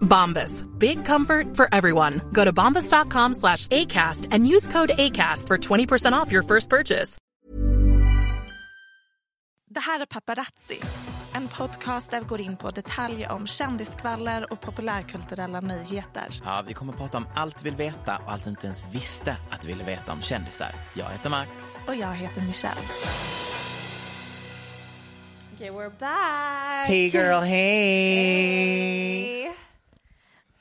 Bombas. Big comfort for everyone. Go to bombas.com slash ACAST and use code ACAST for 20% off your first purchase. Det här är Paparazzi, en podcast där vi går in på detaljer om kändiskvaller och populärkulturella nyheter. Ja, vi kommer att prata om allt vi vill veta och allt du inte ens visste att du ville veta om kändisar. Jag heter Max. Och jag heter Michelle. Okay, we're back! Hey girl, hey!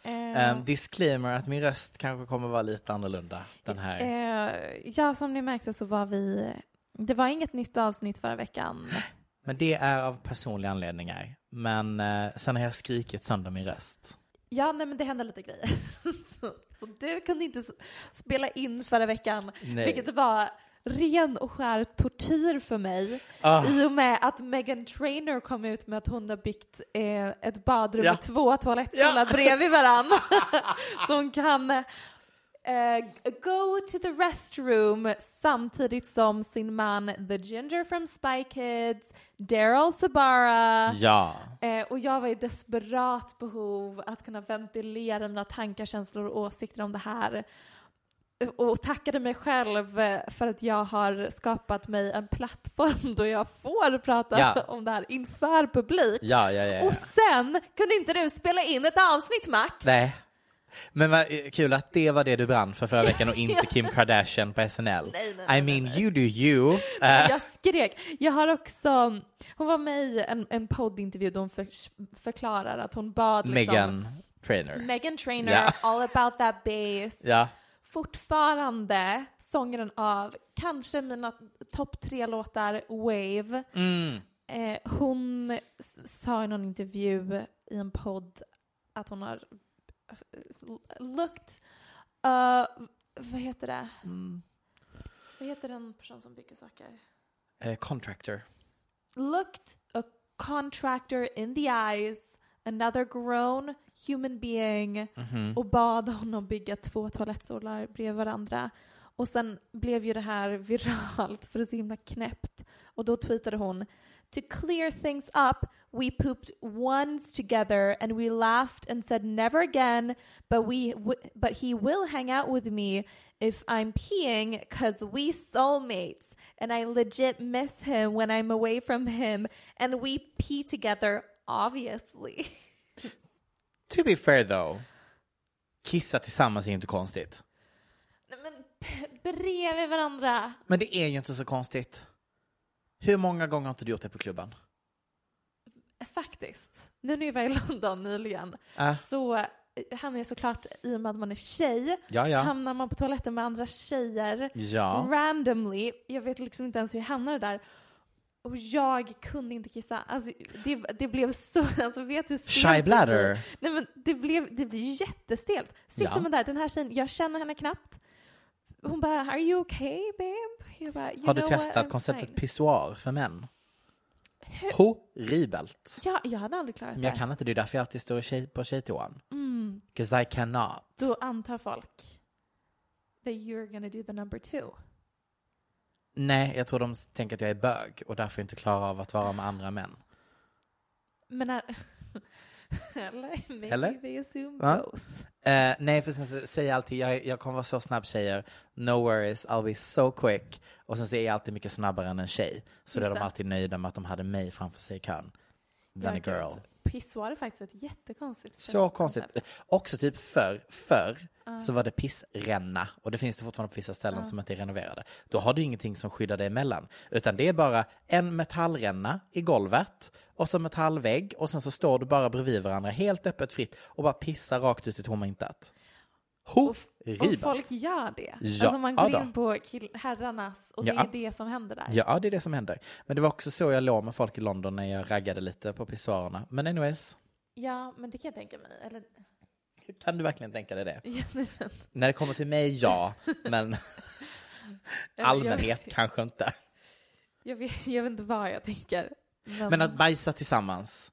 Eh, Um, disclaimer att min röst kanske kommer vara lite annorlunda den här. eh, ja, som ni märkte så var vi... Det var inget nytt avsnitt förra veckan. Men det är av personliga anledningar. Men eh, sen har jag skrikit sönder min röst. Ja, nej men det hände lite grejer. så du kunde inte spela in förra veckan, Nej. vilket var ren och skär tortyr för mig. Ah. I och med att Megan Trainor kom ut med att hon har byggt eh, ett badrum Ja. med två toalettstolar bredvid varann. så hon kan eh, go to the restroom samtidigt som sin man The Ginger from Spy Kids, Daryl Sabara Ja. Eh, och jag var i desperat behov att kunna ventilera mina tankar, känslor och åsikter om det här. Och tackade mig själv eh, för att jag har skapat mig en plattform då jag får prata Ja. om det här inför publik. Ja, ja. Och sen kunde inte du spela in ett avsnitt Max! Nej. Men vad eh, kul att det var det du brann för förra veckan och inte Kim Kardashian på SNL. Nej, nej, nej, I mean, you do you. Eh, Jag skrek. Jag har också, hon var med i en, en poddintervju då hon för, förklarar att hon bad liksom, Megan Trainor. Megan Trainor, Ja. all about that bass. Ja. Fortfarande sångaren av kanske mina topp tre låtar, Wave. Mm. Eh, hon sa i någon intervju i en podd att hon har looked, uh, vad heter det? Mm. Vad heter den person som bygger saker? Eh, contractor. Looked a contractor in the eyes, another grown human being Mhm. och bad honom bygga två toalettstolar bredvid varandra. Och sen blev ju det här viralt för det är så himla knäppt. Och då tweetade hon To clear things up, we pooped once together and we laughed and said never again, but we w- but he will hang out with me if I'm peeing cause we soulmates and I legit miss him when I'm away from him and we pee together obviously. To be fair though, kissa tillsammans är ju inte konstigt. Nej, men bredvid varandra. Men det är ju inte så konstigt. Hur många gånger har inte du gjort det på klubben? Faktiskt. Nu när jag var i London nyligen Äh. så eh, hamnar jag såklart, i och med att man är tjej, Ja, ja. hamnar man på toaletten med andra tjejer Ja. randomly. Jag vet liksom inte ens hur jag hamnade där. Och jag kunde inte kissa. Alltså, det, det blev så, alltså vet du Shy det bladder. Nej men det blev, det blir jättestelt. Sitter Ja. man där, den här tjejen, jag känner henne knappt. Hon bara, are you okay babe? Jag bara, you Har du testat konceptet fine." pissoar för män? Horribelt. Ja, jag hade aldrig klarat Men jag det. kan inte, det är därför jag alltid står tjej, på tjejtoan. Mm. 'Cause I cannot. Då antar folk that you're gonna do the number two. Nej, jag tror de tänker att jag är bög och därför inte klarar av att vara med andra män. Men är... Eller? Maybe Eller? they assume Va? both. Eh, nej, för sen så säger jag alltid, jag, jag kommer vara så snabb tjejer, no worries, I'll be so quick. Och sen så är jag alltid mycket snabbare än en tjej. Så då är Just de alltid nöjda med att de hade mig framför sig i kön. Than a girl. gud. Pissoar är faktiskt ett jättekonstigt Så konstigt. Också typ förr, förr så var det pissränna och det finns det fortfarande på vissa ställen som inte är renoverade. Då har du ingenting som skyddar dig emellan, utan det är bara en metallränna i golvet och så metallvägg och sen så står du bara bredvid varandra helt öppet fritt och bara pissar rakt ut i tomma intet. Och Horribelt. folk gör det. Ja, alltså man ja går då. in på herrarnas och Ja. det är det som händer där. Ja, det är det som händer. Men det var också så jag låg med folk i London när jag raggade lite på pissoarerna. Men anyways, Ja, men det kan jag tänka mig. Eller, kan du verkligen tänka dig det? ja, nej, men, När det kommer till mig, ja. Men allmänhet kanske inte. jag, vet, jag vet inte vad jag tänker. Men, Men att bajsa tillsammans,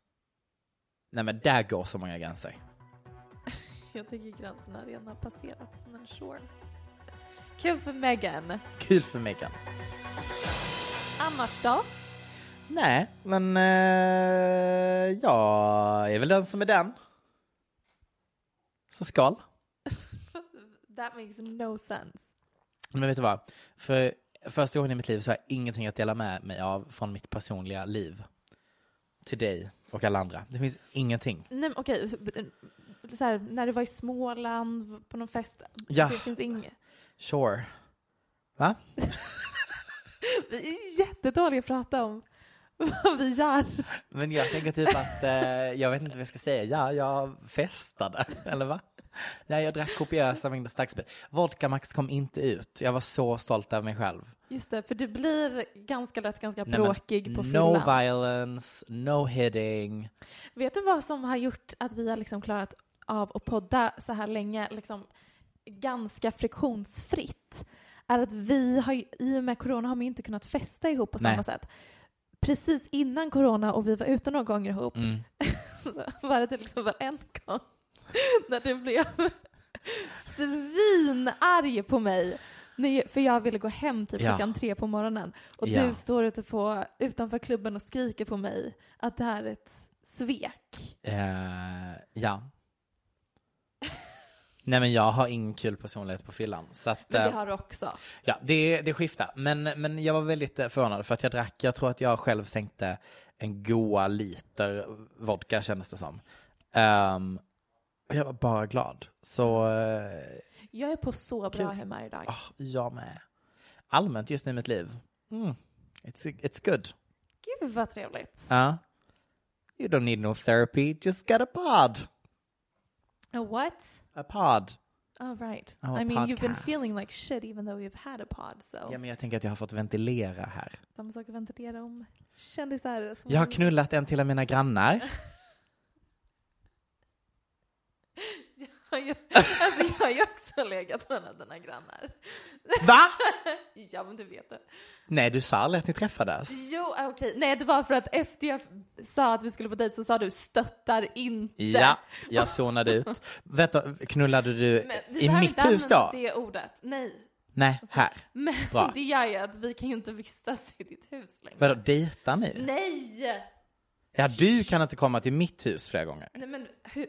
nej men där går så många gränser. Jag tycker gränserna redan har passerats, men sure. Kul för Megan. Kul för Megan. Annars då? Nej, men eh, jag är väl den som är den. Så skål. That makes no sense. Men vet du vad? För första gången i mitt liv så har jag ingenting att dela med mig av från mitt personliga liv. Till dig och alla andra. Det finns ingenting. Nej, men okej. Så- här, när du var i Småland på någon fest. Ja. Det finns inget. Sure. Va? Vi är jättedåliga att prata om vad vi gör. Men jag tänker typ att, eh, jag vet inte vad jag ska säga. Ja, jag festade, eller va? Ja, jag drack kopiösa mängder starksprit. Vodka Max kom inte ut. Jag var så stolt över mig själv. Just det, för du blir ganska lätt ganska Nej, bråkig på No fyllan. violence, no hitting. Vet du vad som har gjort att vi har liksom klarat av att podda så här länge, liksom ganska friktionsfritt? Är att vi har, ju- i och med corona har vi inte kunnat festa ihop på Nej. samma sätt. Precis innan corona och vi var ute några gånger ihop Mm. så var det till exempel en gång när du blev svinarg på mig. För jag ville gå hem typ Ja. klockan tre på morgonen. Och Ja. du står ute på, utanför klubben och skriker på mig att det här är ett svek. Eh, ja. Nej men jag har ingen kul personlighet på fyllan. Så att, Men det eh, har du också. Ja, det, det skiftar. Men, men jag var väldigt eh, förvånad för att jag drack, jag tror att jag själv sänkte en goa liter vodka kändes det som. Och jag var bara glad. Så, eh, Jag är på så bra Kul. humör idag. ah, jag med. Allmänt just nu i mitt liv. Mm, it's, it's good. Gud vad trevligt. Ja. You don't need no therapy, just get a pod. A what? A pod. Oh right. Oh, I mean you've been podcast. feeling like shit even though you've had a pod so. Ja, men jag tänker att jag har fått ventilera här. Samma sak att ventilera om kändisar. Som Jag har knullat en till av mina grannar. Ja, jag, alltså jag har ju också legat med en av dina grannar. Va? Ja, men du vet det. Nej, du sa aldrig att ni träffades. Jo, ah, okej. Nej, det var för att efter jag sa att vi skulle på dejt så sa du stöttar inte. Ja, jag zonade ut. Vänta, knullade du vi i mitt hus då? det ordet. Nej. Nej, här. Men Bra. det gör ju att vi kan ju inte vistas i ditt hus längre. Vadå, dejtar ni? Nej! Ja, du kan inte komma till mitt hus flera gånger. Nej men hur...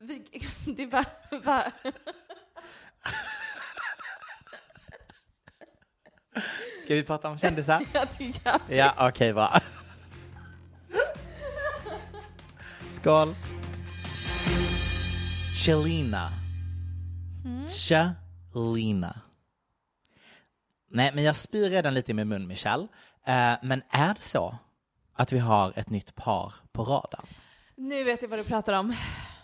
vi, det är bara... bara... Ska vi prata om kändisar? Ja, det gör vi. Ja, okej, bra. Skål. Chelina. Chelina. Nej, men jag spyr redan lite i min mun, Michelle. Eh, men är det så att vi har ett nytt par på radarn? Nu vet jag vad du pratar om.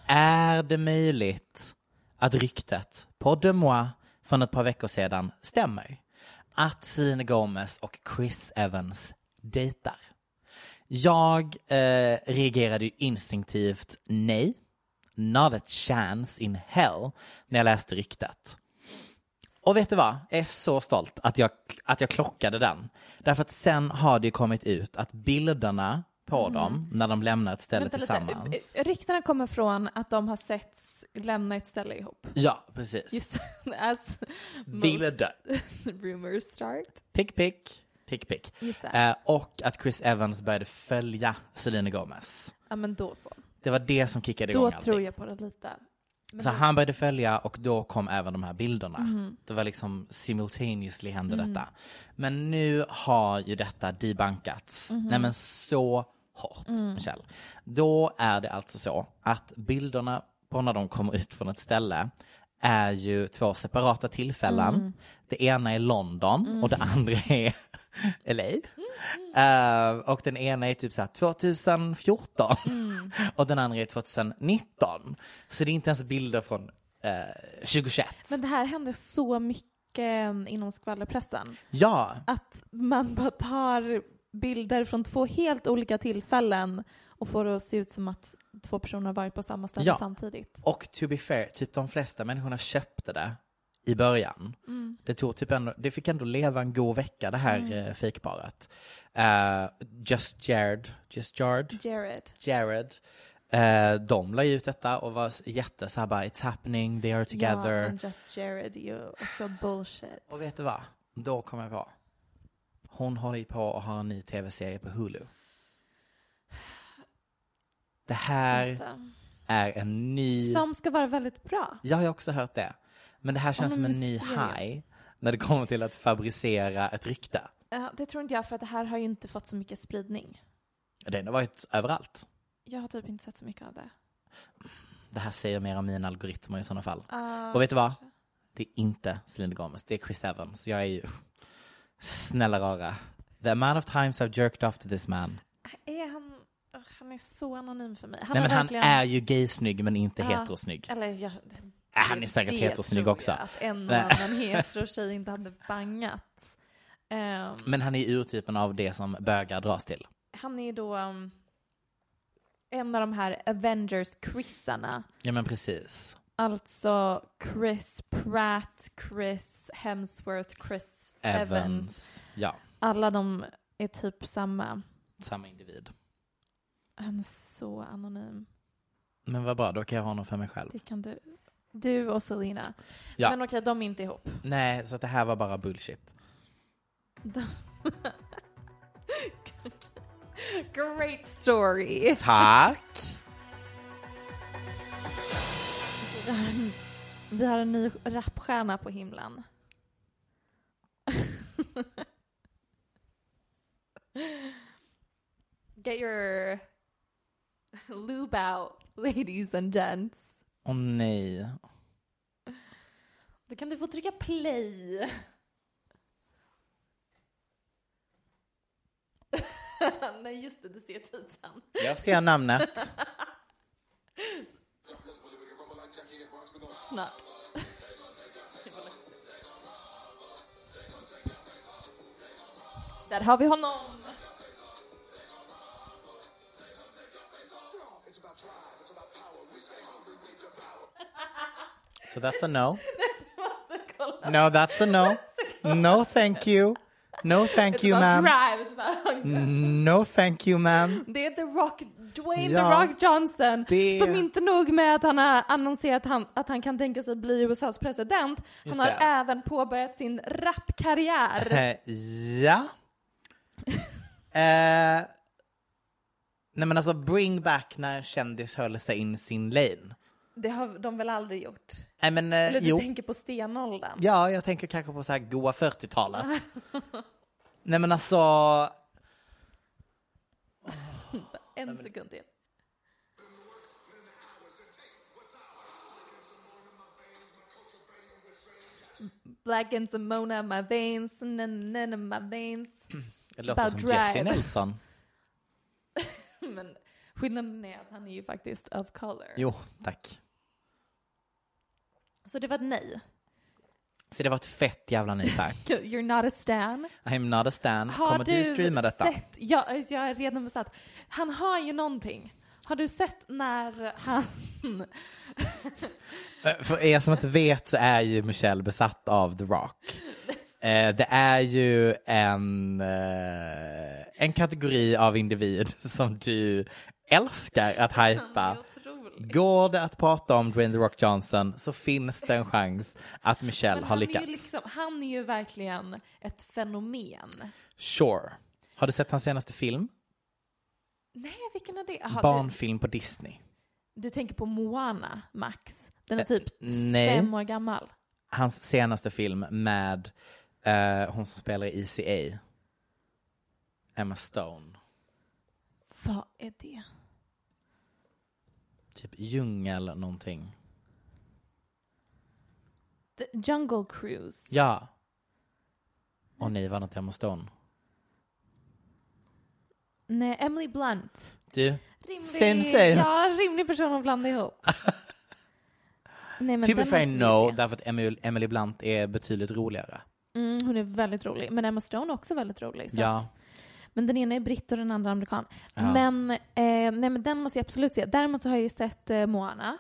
Är det möjligt att ryktet på De Moi från ett par veckor sedan stämmer? Att Selena Gomez och Chris Evans dejtar? Jag eh, reagerade ju instinktivt nej, not a chance in hell, när jag läste ryktet. Och vet du vad? Jag är så stolt att jag, att jag klockade den. Därför att sen har det ju kommit ut att bilderna på dem, när de lämnar ett ställe Vänta tillsammans. lite. Ryktena kommer från att de har setts lämna ett ställe ihop. Ja, precis. Just as Bilder. rumors start. Pick, pick, pick, pick. Det. Eh, och att Chris Evans började följa Selena Gomez. Ja men då så. Det var det som kickade igång Då allting. tror jag på det lite. Men Så då- han började följa och då kom även de här bilderna. Mhm. Det var liksom simultaneously hände Mm. detta. Men nu har ju detta debunkats. Mhm. Nej men så hårt, Mm. Michelle. Då är det alltså så att bilderna på när de kommer ut från ett ställe är ju två separata tillfällen. Mm. Det ena är London och det andra är LA. Eh, och den ena är typ så här 2014 Mm. och den andra är 2019. Så det är inte ens bilder från eh, 2021. Men det här händer så mycket eh, inom skvallerpressen. Ja, Att man bara tar bilder från två helt olika tillfällen och får det att se ut som att två personer har varit på samma ställe Ja. samtidigt. och to be fair, typ de flesta människorna köpte det i början. Mm. Det, tog typ ändå, det fick ändå leva en god vecka det här mm. fejkparet. Eh, Just Jared, Just Jared, Jared. Jared. eh, de la ut detta och var jätte så här bara it's happening, they are Ja, together. men just Jared är ju också bullshit. Och vet du vad? Då kom jag på. Hon håller på att ha en ny tv-serie på Hulu. Det här det. är en ny... Som ska vara väldigt bra. Jag har också hört det. Men det här känns Om som en ny high när det kommer till att fabricera ett rykte. Det tror inte jag för att det här har ju inte fått så mycket spridning. Den har varit överallt. Jag har typ inte sett så mycket av det. Det här säger mer om mina algoritmer i sådana fall. Ah, Och vet du vad? Det är inte Selena Gomez, det är Chris Evans. Jag är ju... Snälla rara. The amount of times I've jerked off to this man. Är han... Han är så anonym för mig. Han Nej men verkligen... han är ju gay-snygg men inte Ja. heterosnygg. Eller ja, Äh, han är säkert det heterosnygg tror också. Jag att en annan hetero-tjej inte hade bangat. Ehm, Men han är urtypen av det som bögar dras till. han är då um, en av de här Avengers-Chrisarna. Ja men precis. Alltså Chris Pratt, Chris Hemsworth, Chris Evans. Evans. Ja, Alla de är typ samma. samma individ. Han är så anonym. Men vad bra, då kan jag ha honom för mig själv. Det kan du. Du och Selena. Ja. Men okej, de är inte ihop. Nej, så det här var bara bullshit. Great story. Tack! Vi har en, ny rapstjärna på himlen. Get your lube out, ladies and gents. Åh nej. Då kan du få trycka play. Nej, just det, du ser titeln. Jag ser namnet. Där har vi honom. So that's a no. No, that's a no. No thank you. No thank you ma'am. No thank you ma'am. Det är The Rock, Dwayne Ja, The Rock Johnson, det- som inte nog med att han har annonserat att han, att han kan tänka sig bli USAs president, Just han har det. även påbörjat sin rapkarriär. Eh, ja. Eh, nej men alltså bring back när en kändis höll sig in sin lane. Det har de väl aldrig gjort? Nej men eh, Eller du jo. tänker på stenåldern? Ja, jag tänker kanske på så här goa 40-talet. nej men alltså, En sekund till. Black and Simona, my veins, none my veins. det låter About som Jesse drive. Nelson. Men skillnaden är att han är ju faktiskt of color. Jo, tack. Så det var ett nej. Så det var ett fett jävla nej tack. You're not a stan. I'm not a stan. Har Kommer du, du streama detta? sett? Ja, jag är redan besatt. Han har ju någonting. Har du sett när han... Eh, För er som inte vet så är ju Michelle besatt av The Rock. Eh, det är ju en, eh, en kategori av individ som du älskar att hypa. Är. Går det att prata om Dwayne The Rock Johnson så finns det en chans att Michelle har är lyckats. ju liksom, han är ju verkligen ett fenomen. Sure. Har du sett hans senaste film? Nej, vilken är det? Aha, Barnfilm på Disney. du, du tänker på Moana, Max? Den är Eh, typ nej. fem år gammal. Hans senaste film med eh, hon som spelar i ECA. Emma Stone. Vad är det? Typ djungel någonting. The Jungle Cruise. Ja. Och nej, var det inte Emma Stone? Nej, Emily Blunt. Du, Rimlig, Same, same. Ja, rimlig person att blanda ihop. Nej, men måste vi no, därför att Emily, Emily Blunt är betydligt roligare. Mm, hon är väldigt rolig. Men Emma Stone är också väldigt rolig. Så Ja. att, men den ena är britt och den andra amerikan. Ja. Men, eh, nej, men den måste jag absolut se. Däremot så har jag ju sett eh, Moana.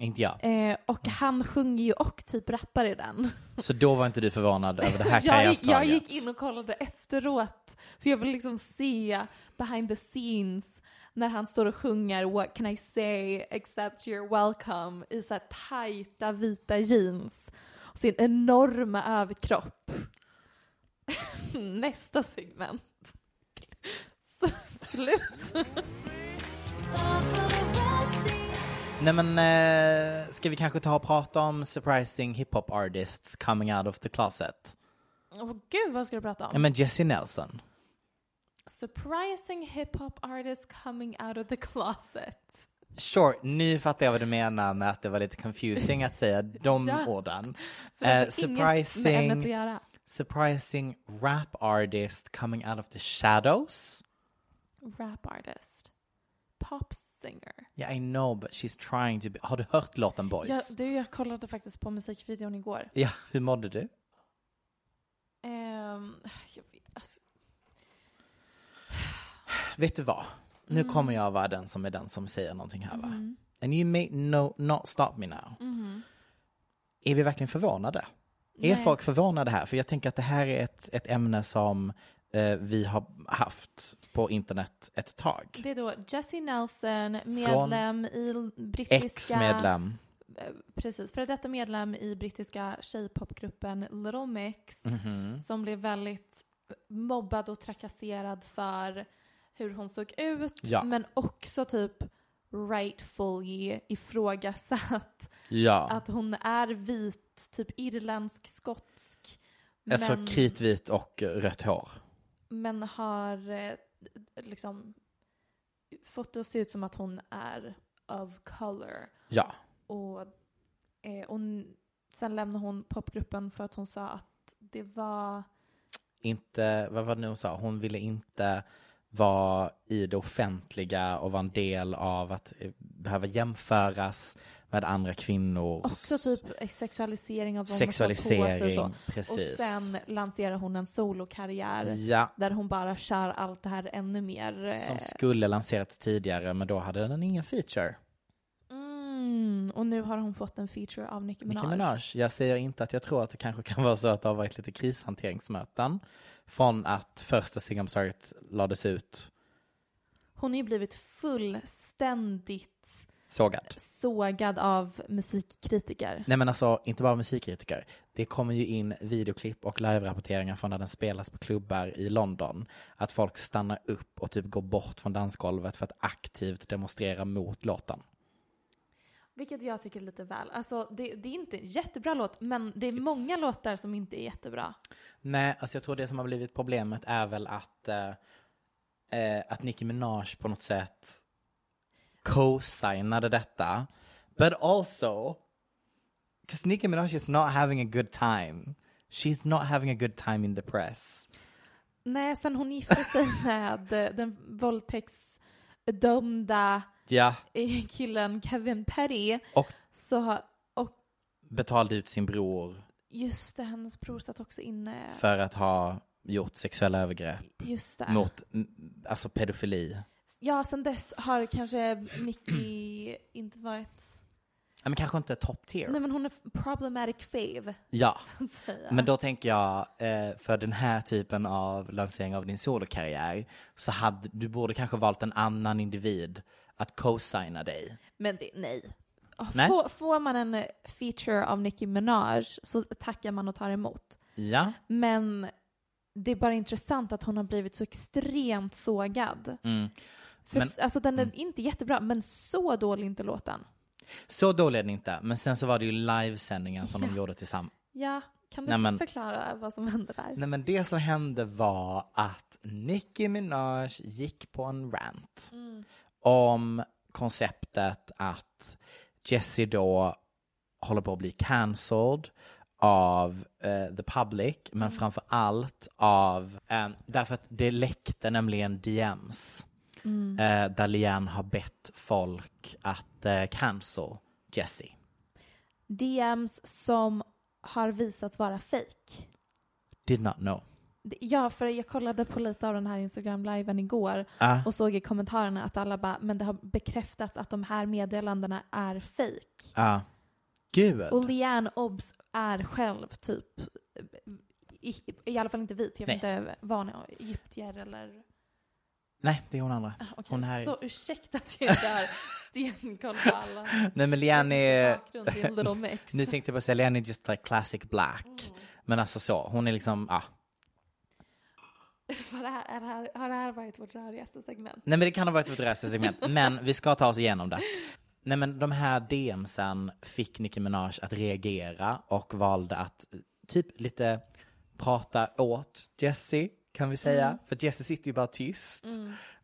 Inte jag. Eh, och han sjunger ju och typ rappar i den. Så då var inte du förvånad över det här jag, karriärslaget? jag gick in och kollade efteråt. För jag vill liksom se behind the scenes när han står och sjunger What can I say except you're welcome i så här tajta vita jeans och sin enorma överkropp. Nästa segment. Slut. Nej men, eh, ska vi kanske ta och prata om surprising hiphop artists coming out of the closet? Åh gud, vad ska du prata om? Ja men Jessie Nelson. Surprising hip-hop artist coming out of the closet. Sure, nu fattar jag vad du menar med att det var lite confusing att säga de Ja. orden. Har Eh, inget med ämnet att surprising, göra. Surprising rap artist coming out of the shadows. Rap artist. Pop singer. Yeah, I know, but she's trying to be... Har du hört låten Boys? Jag, du, jag kollade faktiskt på musikvideon igår. Ja, hur mådde du? Ehm, jag vet, alltså, Vet du vad? Nu Mm. kommer jag vara den som är den som säger någonting här va? And you may no, not stop me now. Är vi verkligen förvånade? Är. Nej. folk förvånade här? För jag tänker att det här är ett, ett ämne som eh, vi har haft på internet ett tag. det är då Jessie Nelson, medlem i l- brittiska... Ex-medlem. eh, Precis, för detta medlem i brittiska tjejpopgruppen Little Mix Mhm. som blev väldigt mobbad och trakasserad för hur hon såg ut Ja. men också typ rightfully ifrågasatt Ja, att hon är vit, typ irländsk-skotsk. alltså men- kritvit och rött hår. men har eh, liksom fått det att se ut som att hon är of color. Ja, Och, eh, och sen lämnade hon popgruppen för att hon sa att det var inte, vad var det nu hon sa? Hon ville inte vara i det offentliga och vara en del av att eh, behöva jämföras med andra kvinnor. också typ sexualisering av vad hon har på sig och Sexualisering, så. Och precis. sen lanserar hon en solokarriär Ja, där hon bara kör allt det här ännu mer. eh, som skulle lanserats tidigare men då hade den ingen feature. mm, och nu har hon fått en feature av Nicki Minaj. Nicki Minaj. Jag säger inte att jag tror att det kanske kan vara så att det har varit lite krishanteringsmöten från att första Sing I'm Sorry lades ut Hon har ju blivit fullständigt sågad. sågad av musikkritiker. Nej men alltså, inte bara musikkritiker. Det kommer ju in videoklipp och live-rapporteringar från när den spelas på klubbar i London. Att folk stannar upp och typ går bort från dansgolvet för att aktivt demonstrera mot låten. Vilket jag tycker är lite väl. Alltså, det, det är inte en jättebra låt, men det är många låtar som inte är jättebra. Nej, alltså jag tror det som har blivit problemet är väl att, eh, eh, att Nicki Minaj på något sätt co-signade detta. But also, because Nicki Minaj is not having a good time. She's not having a good time in the press. Nej, sen hon gifte sig med eh, den våldtäktsdömda Ja, killen Kevin Petty, och så, och betalade ut sin bror just det, hennes bror satt också inne. för att ha gjort sexuella övergrepp Just det. mot, alltså pedofili. Ja, sen dess har kanske Nicki inte varit... Men kanske inte top tier. Nej, men hon är problematic fave, Ja, men då tänker jag, eh, för den här typen av lansering av din solokarriär, så hade du borde kanske valt en annan individ att co-signa dig. Men det, nej. Nej. Får, får man en feature av Nicki Minaj så tackar man och tar emot. Ja. Men det är bara intressant att hon har blivit så extremt sågad. Mm. För, Men- alltså den är inte jättebra, men så dålig inte låten. Så dålig är den inte, men sen så var det ju livesändningen som de gjorde tillsammans. Ja, kan du Nej, men- förklara vad som hände där? Nej men det som hände var att Nicki Minaj gick på en rant om konceptet att Jessie då håller på att bli cancelled av eh, the public, men framför allt av, eh, därför att det läckte nämligen DMs eh, där Liane har bett folk att eh, cancel Jessie. DMs som har visats vara fake. Did not know. Ja, för jag kollade på lite av den här Instagram-liven igår Ah. och såg i kommentarerna att alla bara, men det har bekräftats att de här meddelandena är fake. Ja. Gud. Och Leanne Obs är själv typ, i, i alla fall inte vit, jag vet inte vad hon är, egyptier eller... Nej, det är hon andra. Ah, okej, Hon här... Så ursäkta att jag inte har stenkoll på alla. Nej men Liane är... Nu tänkte jag att säga Liane är just like classic black. Mm. Men alltså så, hon är liksom, ja. Var det här, är det här, har det här varit vårt rörigaste segment? Nej men det kan ha varit ett resten segment, men vi ska ta oss igenom det. Nej men de här DMsen fick Nicki Minaj att reagera och valde att eh, typ lite prata åt Jessie, kan vi säga. För Jessie sitter ju bara tyst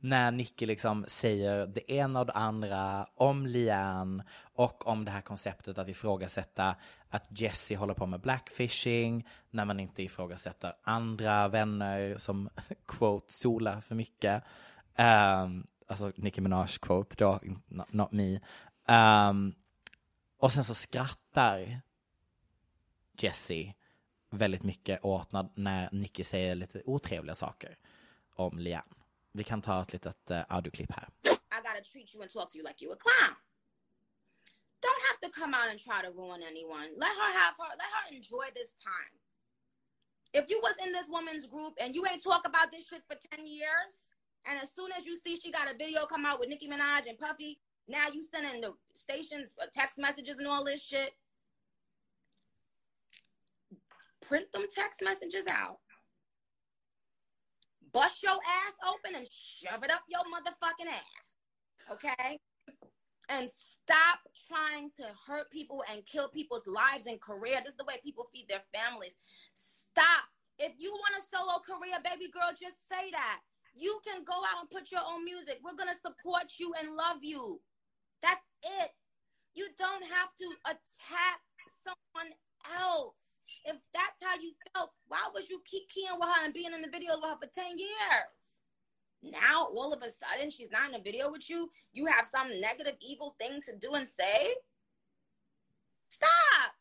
när Nicki liksom säger det ena och det andra om Liane och om det här konceptet att ifrågasätta att Jessie håller på med blackfishing när man inte ifrågasätter andra vänner som quote solar för mycket. Um, alltså Nicki Minaj quote då, not, not me. Um, och sen så skrattar Jessie väldigt mycket åt när, när Nicky säger lite otrevliga saker om Lian. Vi kan ta ett litet uh, audioklipp här. I gotta treat you and talk to you like you a clown. Don't have to come out and try to ruin anyone. Let her have her. Let her enjoy this time. If you was in this woman's group and you ain't talk about this shit for ten years, and as soon as you see she got a video come out with Nicki Minaj and Puffy, now you sending the stations text messages and all this shit. Print them text messages out. Bust your ass open and shove it up your motherfucking ass. Okay? And stop trying to hurt people and kill people's lives and career. This is the way people feed their families. Stop. If you want a solo career, baby girl, just say that. You can go out and put your own music. We're going to support you and love you. That's it. You don't have to attack someone else. If that's how you felt, why was you keep keying with her and being in the videos with her for 10 years? Now, all of a sudden, she's not in a video with you. You have some negative, evil thing to do and say? Stop.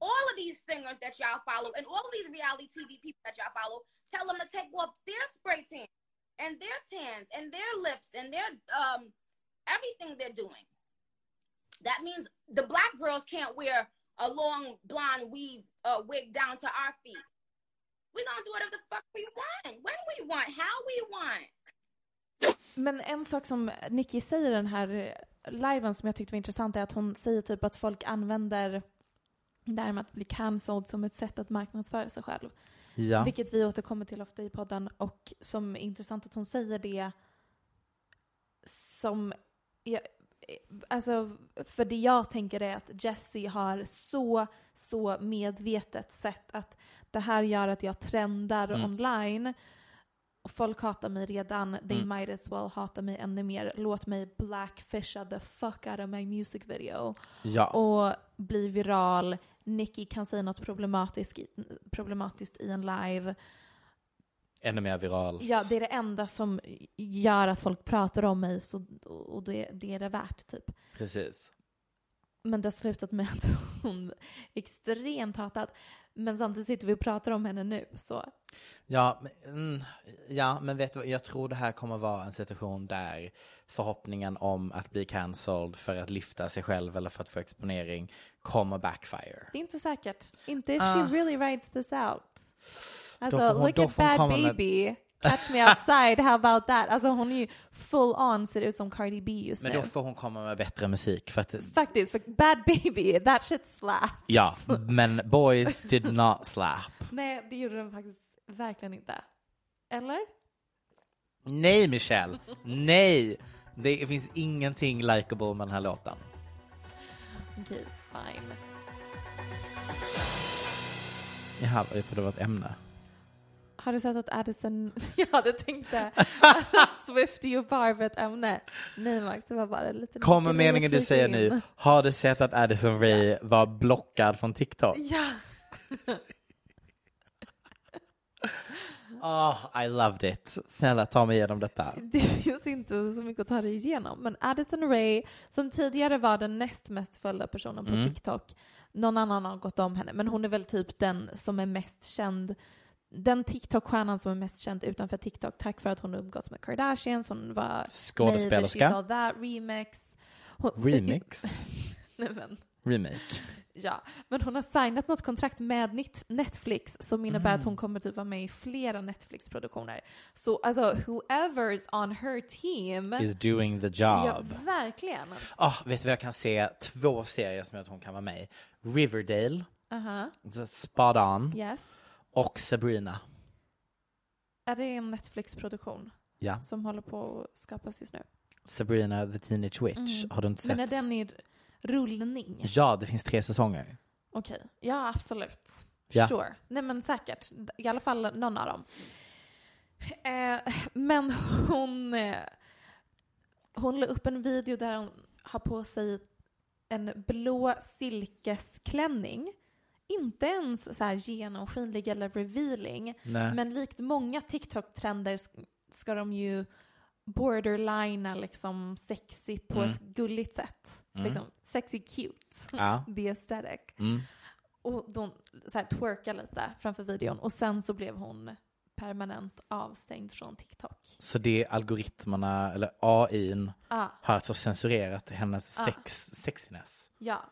All of these singers that y'all follow and all of these reality TV people that y'all follow, tell them to take off their spray tan and their tans and their lips and their um everything they're doing. That means the black girls can't wear a long blonde weave uh, wig down to our feet. We're gonna do whatever the fuck we want, when we want, how we want. Men en sak som Nicki säger i den här liven som jag tyckte var intressant är att hon säger typ att folk använder det här med att bli cancelled som ett sätt att marknadsföra sig själv. Ja. Vilket vi återkommer till ofta i podden och som är intressant att hon säger det som, jag, alltså för det jag tänker är att Jessie har så, så medvetet sett att det här gör att jag trendar Mm. online och folk hatar mig redan, they Mm. might as well hata mig ännu mer. Låt mig blackfisha the fuck out of my music video Ja. och bli viral. Nicki kan säga något problematiskt, problematiskt i en live. Ännu mer viralt. Ja, det är det enda som gör att folk pratar om mig så, och det, det är det värt typ. Precis. Men det har slutat med att hon är extremt hatad. Men samtidigt sitter vi och pratar om henne nu så. Ja, men, mm, ja, men vet du vad, jag tror det här kommer vara en situation där förhoppningen om att bli cancelled för att lyfta sig själv eller för att få exponering kommer backfire. Det är inte säkert. Inte if Ah. she really writes this out. Då Alltså, får hon- look då at får Bad komma med- Baby. catch me outside, how about that? Alltså hon är ju full on, ser ut som Cardi B just Men nu. då får hon komma med bättre musik för att, Faktiskt, för Bad Baby, that shit slap. ja, men Boys did not slap. Nej, det gjorde den faktiskt verkligen inte. Eller? Nej Michelle, nej! Det finns ingenting likable med den här låten. Okej, fine. Jaha, jag trodde det var ett ämne. Har du sett att Addison, jag hade tänkt det, Swiftie och Barb ett ämne. Nej Max, det var bara en liten Kommer meningen du säger in. nu, har du sett att Addison Rae var blockad från TikTok? Ja. Oh, I loved it. Snälla ta mig igenom detta. Det finns inte så mycket att ta dig igenom. Men Addison Rae, som tidigare var den näst mest följda personen på Mm. TikTok, någon annan har gått om henne, men hon är väl typ den som är mest känd den TikTok-stjärnan som är mest känd utanför TikTok tack för att hon umgåtts med Kardashians, hon var Skådespelerska. All That remix. Hon, Remix? Nej, men, Remake. ja. men hon har signat något kontrakt med Netflix som innebär Mm. att hon kommer typ vara med i flera Netflix-produktioner. Så alltså, whoever's on her team Is doing the Ja, job. verkligen. Ah, vet du vad jag kan se? Två serier som jag tror hon kan vara med i. Riverdale, Aha, så Spot On, yes. Och Sabrina. Är det en Netflix-produktion Ja, som håller på att skapas just nu? Sabrina the Teenage Witch. Mm. Har du inte Men sett? är den i rullning? Ja, det finns tre säsonger. Okej, ja absolut. Ja. Sure. Nej men säkert. I alla fall någon av dem. Eh, men hon, eh, hon la upp en video där hon har på sig en blå silkesklänning. Inte ens så här genomskinlig eller revealing. Nej. Men likt många TikTok-trender sk- ska de ju borderlina liksom sexy på Mm. ett gulligt sätt. Mm. Liksom sexy cute. Ja. The aesthetic. Mm. Och de så här, twerkar lite framför videon och sen så blev hon permanent avstängd från TikTok. Så det är algoritmerna, eller AIn, Ah, har alltså censurerat hennes Ah. sex, sexiness. ja.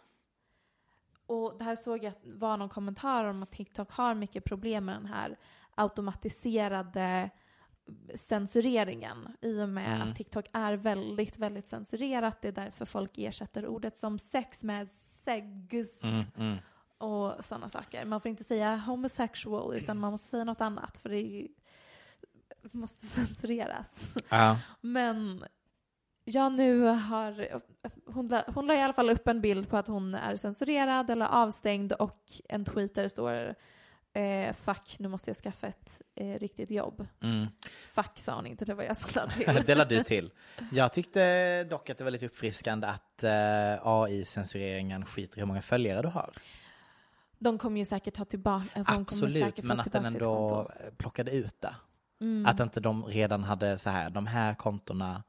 Och det här såg jag var någon kommentar om att TikTok har mycket problem med den här automatiserade censureringen i och med Mm. att TikTok är väldigt, väldigt censurerat. Det är därför folk ersätter ordet som sex med segs Mm, mm. och sådana saker. Man får inte säga homosexual utan man måste säga något annat för det ju- måste censureras. Ja. Men jag nu har, hon la, hon la i alla fall upp en bild på att hon är censurerad eller avstängd och en tweet där det står eh, fuck, nu måste jag skaffa ett eh, riktigt jobb. Mm. Fuck sa hon inte, det var jag som lade till. det lade du till. Jag tyckte dock att det var lite uppfriskande att eh, AI-censureringen skiter i hur många följare du har. De kommer ju säkert ta tillbaka, alltså Absolut, men att den ändå plockade ut det. Mm. Att inte de redan hade så här, de här kontona.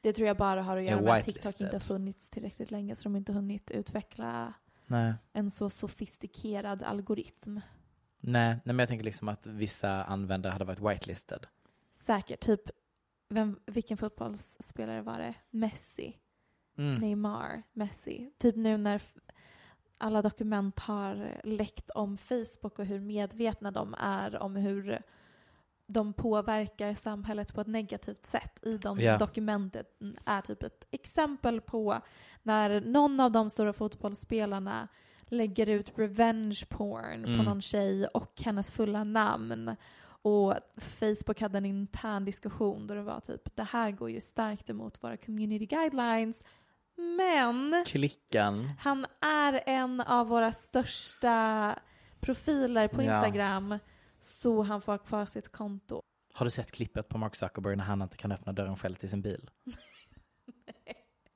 Det tror jag bara har att göra med att TikTok inte har funnits tillräckligt länge så de inte hunnit utveckla Nej. en så sofistikerad algoritm. Nej, nej, men jag tänker liksom att vissa användare hade varit whitelisted. Säkert, typ vem, vilken fotbollsspelare var det? Messi, Mm. Neymar, Messi. Typ nu när alla dokument har läckt om Facebook och hur medvetna de är om hur de påverkar samhället på ett negativt sätt i de Ja. dokumentet är typ ett exempel på när någon av de stora fotbollsspelarna lägger ut revenge porn på Mm. någon tjej och hennes fulla namn. Och Facebook hade en intern diskussion då det var typ det här går ju starkt emot våra community guidelines. Men Klickan. han är en av våra största profiler på Ja. Så han får ha kvar sitt konto. Har du sett klippet på Mark Zuckerberg när han inte kan öppna dörren själv till sin bil?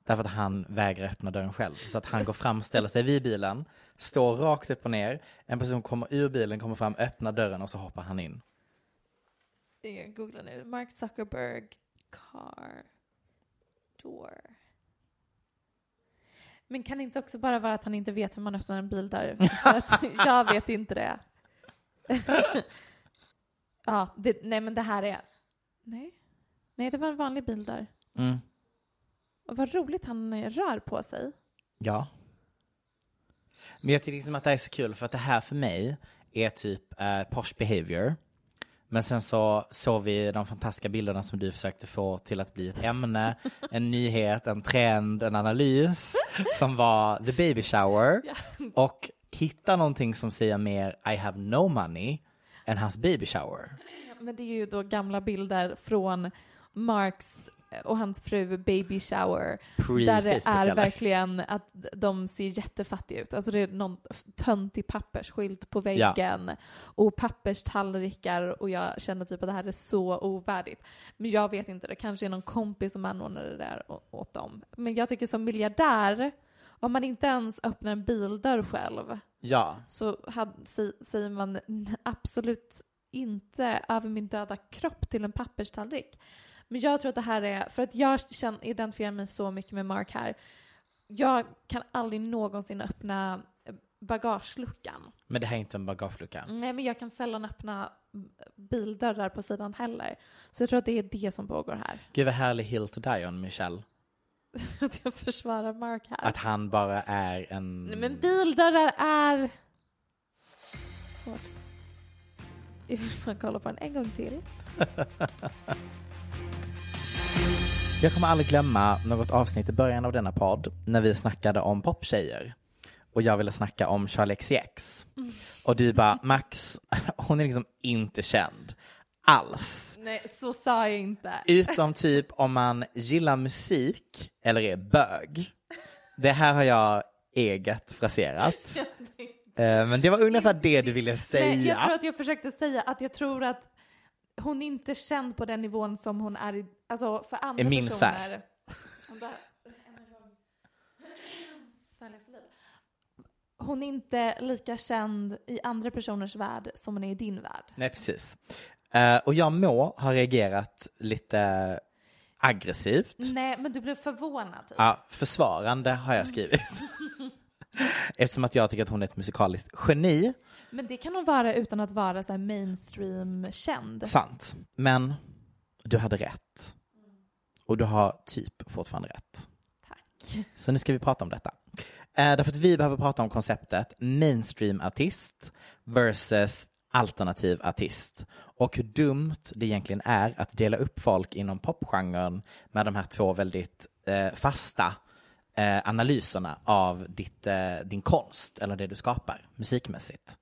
Därför att han vägrar öppna dörren själv. Så att han går fram, ställer sig vid bilen, står rakt upp och ner. En person kommer ur bilen, kommer fram, öppnar dörren och så hoppar han in. Jag googlar nu. Mark Zuckerberg car door. Men kan det inte också bara vara att han inte vet hur man öppnar en bil där? Jag vet inte det. ja, det, nej men det här är... Nej. Nej, det var en vanlig bil där. Mm. Och vad roligt han eh, rör på sig. Ja. Men jag tycker liksom att det är så kul för att det här för mig är typ eh, posh behavior. Men sen så såg vi de fantastiska bilderna som du försökte få till att bli ett ämne, en nyhet, en trend, en analys som var the baby shower. Och hitta någonting som säger mer I have no money än hans baby shower. Men det är ju då gamla bilder från Marks och hans fru baby shower. Pre där det är eller? verkligen att de ser jättefattiga ut. Alltså det är någon töntig pappersskylt på väggen och papperstallrikar och jag känner typ att det här är så ovärdigt. Men jag vet inte, det kanske är någon kompis som anordnade det där åt dem. Men jag tycker som miljardär, om man inte ens öppnar en bildörr själv Ja, så had, sä- säger man absolut inte över min döda kropp till en papperstallrik. Men jag tror att det här är, för att jag känner, identifierar mig så mycket med Mark här. Jag kan aldrig någonsin öppna eh, bagageluckan. men det här är inte en bagagelucka. Nej, men jag kan sällan öppna bildörrar på sidan heller. Så jag tror att det är det som pågår här. Gud vad härlig hill to die on, Michelle. Att jag försvarar Mark här. Att han bara är en... Nej, men bildörrar är... Svårt. Jag vill bara kolla på den en gång till. Jag kommer aldrig glömma något avsnitt i början av denna podd när vi snackade om poptjejer. Och jag ville snacka om Charlie XCX. Och du bara, Max, hon är liksom inte känd. Alls. Nej, så sa jag inte. Utom typ om man gillar musik eller är bög. Det här har jag eget fraserat. Eh, Men det var ungefär det du ville Nej, jag tror säga. att jag försökte säga att jag tror att hon inte är känd på den nivån som hon är i, alltså för andra I min personer. sfär. Hon är inte lika känd i andra personers värld som hon är i din värld. Nej, precis. Eh, Och jag må ha reagerat lite aggressivt. Nej, men du blev förvånad. Typ. Ja, försvarande har jag skrivit. Eftersom att jag tycker att hon är ett musikaliskt geni. Men det kan hon vara utan att vara så här mainstream-känd. Sant. Men du hade rätt. Och du har typ fortfarande rätt. Tack. Så nu ska vi prata om detta. Eh, därför att vi behöver prata om konceptet mainstream-artist versus alternativ artist. Och hur dumt det egentligen är att dela upp folk inom popgenren med de här två väldigt eh, fasta eh, analyserna av ditt, eh, din konst eller det du skapar musikmässigt.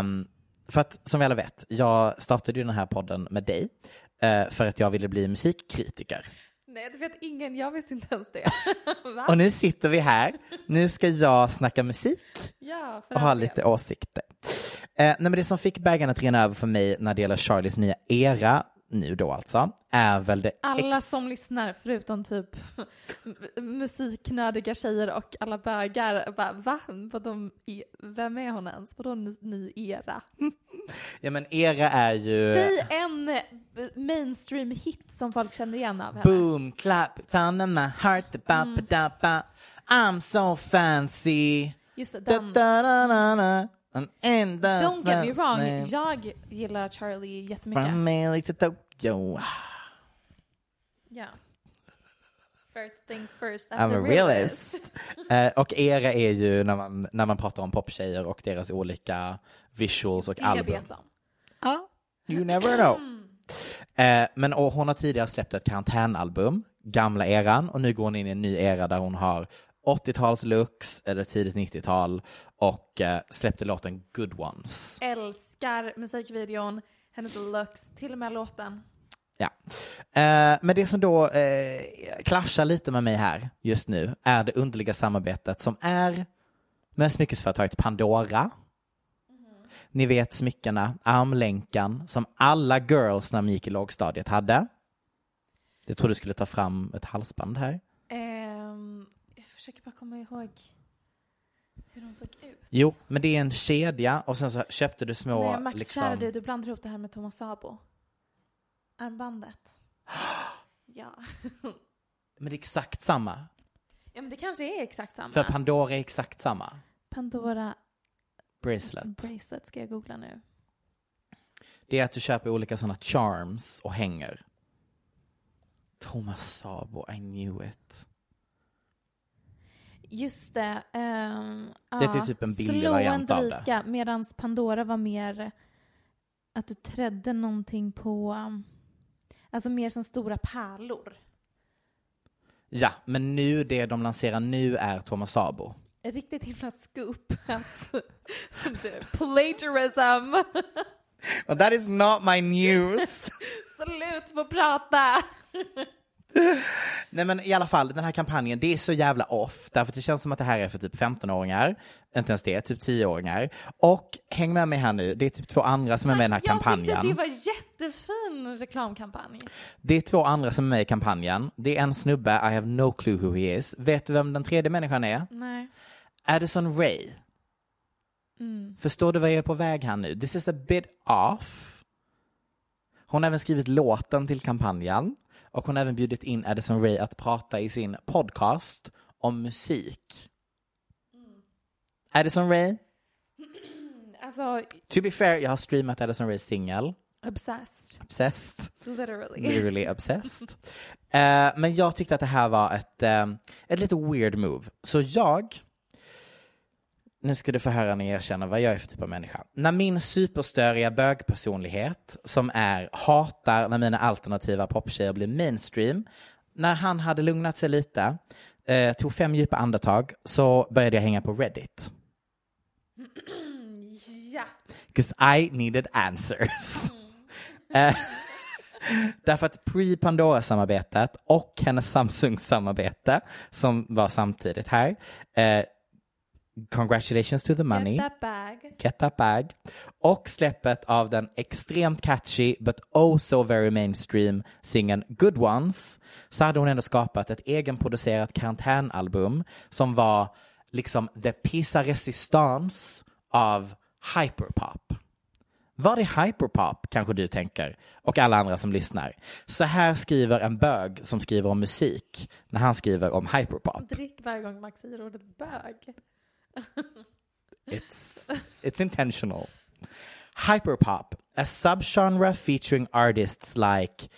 Um, för att som vi alla vet, jag startade ju den här podden med dig eh, för att jag ville bli musikkritiker. Nej, det vet ingen. Jag visste inte ens det. Och nu sitter vi här. Nu ska jag snacka musik Ja, och ha lite åsikter. Eh, nej, men det som fick bägaren att rinna över för mig när det gäller Charlies nya era, nu då alltså, är väl det Alla ex- som lyssnar, förutom typ musiknördiga tjejer och alla bögar, bara va? Vadå, i- vem är hon ens? Vadå ny, era? Ja men era är ju Säg en eh, mainstream-hit som folk känner igen av henne. Boom, clap, turn on my heart, ba, Mm. ba, da, ba. I'm so fancy. Just det, den. da, da, da, da. I'm in the Don't get me wrong, name. jag gillar Charlie jättemycket. From LA to Tokyo. Ja. First things first, I'm a realist. Eh, och era är ju när man, när man pratar om poptjejer och deras olika visuals och album. om. Ja, you never know. Eh, men och hon har tidigare släppt ett karantänalbum, gamla eran, och nu går hon in i en ny era där hon har 80-tals looks, eller tidigt 90-tal, och eh, släppte låten Good Ones. Älskar musikvideon, hennes looks, till och med låten. Ja. Eh, men det som då eh, clashar lite med mig här just nu är det underliga samarbetet som är med smyckesföretaget Pandora. Ni vet smyckena, armlänkan som alla girls när de gick i lågstadiet hade. Jag tror du skulle ta fram ett halsband här. Försöker bara komma ihåg hur de såg ut. Jo, men det är en kedja och sen så köpte du små Nej, Max, liksom... kära du, du blandar ihop det här med Thomas Sabo. Armbandet. ja. Men det är exakt samma. ja, men det kanske är exakt samma. För Pandora är exakt samma. Pandora Bracelet. bracelet ska jag googla nu. Det är att du köper olika sådana charms och hänger. Thomas Sabo, I knew it. Just det. Um, Det är typ en billig variant av det. Medan Pandora var mer att du trädde någonting på, alltså mer som stora pärlor. Ja, men nu, det de lanserar nu är Thomas Sabo. Riktigt himla scoop. Plagiarism. Well, that is not my news. Slut på prata. Nej men i alla fall, den här kampanjen, det är så jävla off. Därför att det känns som att det här är för typ 15-åringar. Inte ens det, typ 10-åringar. Och häng med mig här nu, det är typ två andra som är med i den här Jag kampanjen. tyckte det var jättefin reklamkampanj. Det är två andra som är med i kampanjen. Det är en snubbe, I have no clue who he is. Vet du vem den tredje människan är? Nej. Addison Ray. Mm. Förstår du vad jag är på väg här nu? This is a bit off. Hon har även skrivit låten till kampanjen och hon har även bjudit in Addison Ray att prata i sin podcast om musik. Addison Ray, Alltså, to be fair, jag har streamat Addison Rays singel, obsessed. Obsessed. Literally. Literally obsessed. Eh, men jag tyckte att det här var ett, eh, ett lite weird move. Så jag, nu ska du få höra när jag erkänner vad jag är för typ av människa. När min superstöriga bögpersonlighet, som är hatar när mina alternativa poptjejer blir mainstream, när han hade lugnat sig lite, eh, tog fem djupa andetag, så började jag hänga på Reddit. Ja. Because I needed answers. Eh, Därför att pre-Pandora-samarbetet och hennes Samsung-samarbete som var samtidigt här. Eh, congratulations to the money. Get that bag. Get that bag. Och släppet av den extremt catchy but oh so very mainstream singeln Good Ones så hade hon ändå skapat ett egenproducerat karantänalbum som var liksom the pisa resistance av hyperpop. Vad är hyperpop, kanske du tänker, och alla andra som lyssnar. Så här skriver en bög som skriver om musik när han skriver om hyperpop. Drick varje gång Max säger ordet bög. It's it's intentional. Hyperpop, a subgenre featuring artists like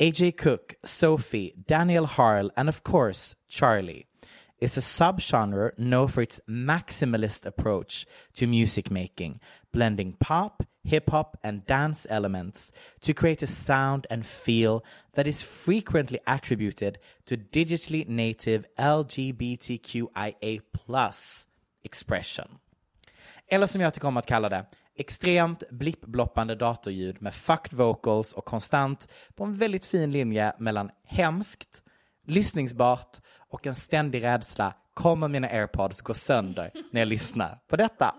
AJ Cook, Sophie, Daniel Harl, and of course Charlie, is a subgenre known for its maximalist approach to music making, blending pop, hip hop, and dance elements to create a sound and feel that is frequently attributed to digitally native LGBTQIA plus expression. Eller som jag tycker om att kalla det, extremt blippbloppande datorljud med fucked vocals och konstant på en väldigt fin linje mellan hemskt, lyssningsbart och en ständig rädsla. Kommer mina airpods gå sönder när jag lyssnar på detta?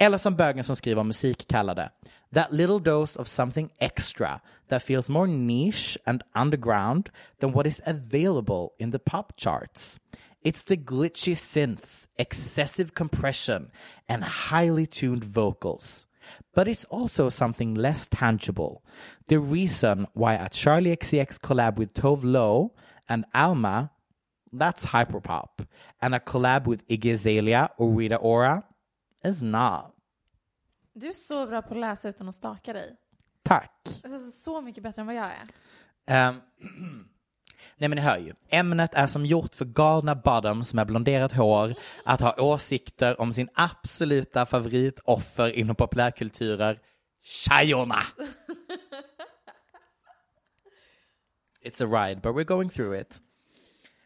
Eller som bögen som skriver om musik kallar det, that little dose of something extra that feels more niche and underground than what is available in the pop charts. It's the glitchy synths, excessive compression, and highly tuned vocals. But it's also something less tangible. The reason why a Charlie XCX collab with Tove Lo and Alma, that's hyperpop. And a collab with Iggy Azalea or Rita Ora is not. Du är så bra på att läsa utan att staka dig. Tack. Alltså, så mycket bättre än vad jag är. Ehm, nej men ni hör ju, ämnet är som gjort för galna bottoms med blonderat hår att ha åsikter om sin absoluta favoritoffer inom populärkulturer, tjejorna. It's a ride, but we're going through it.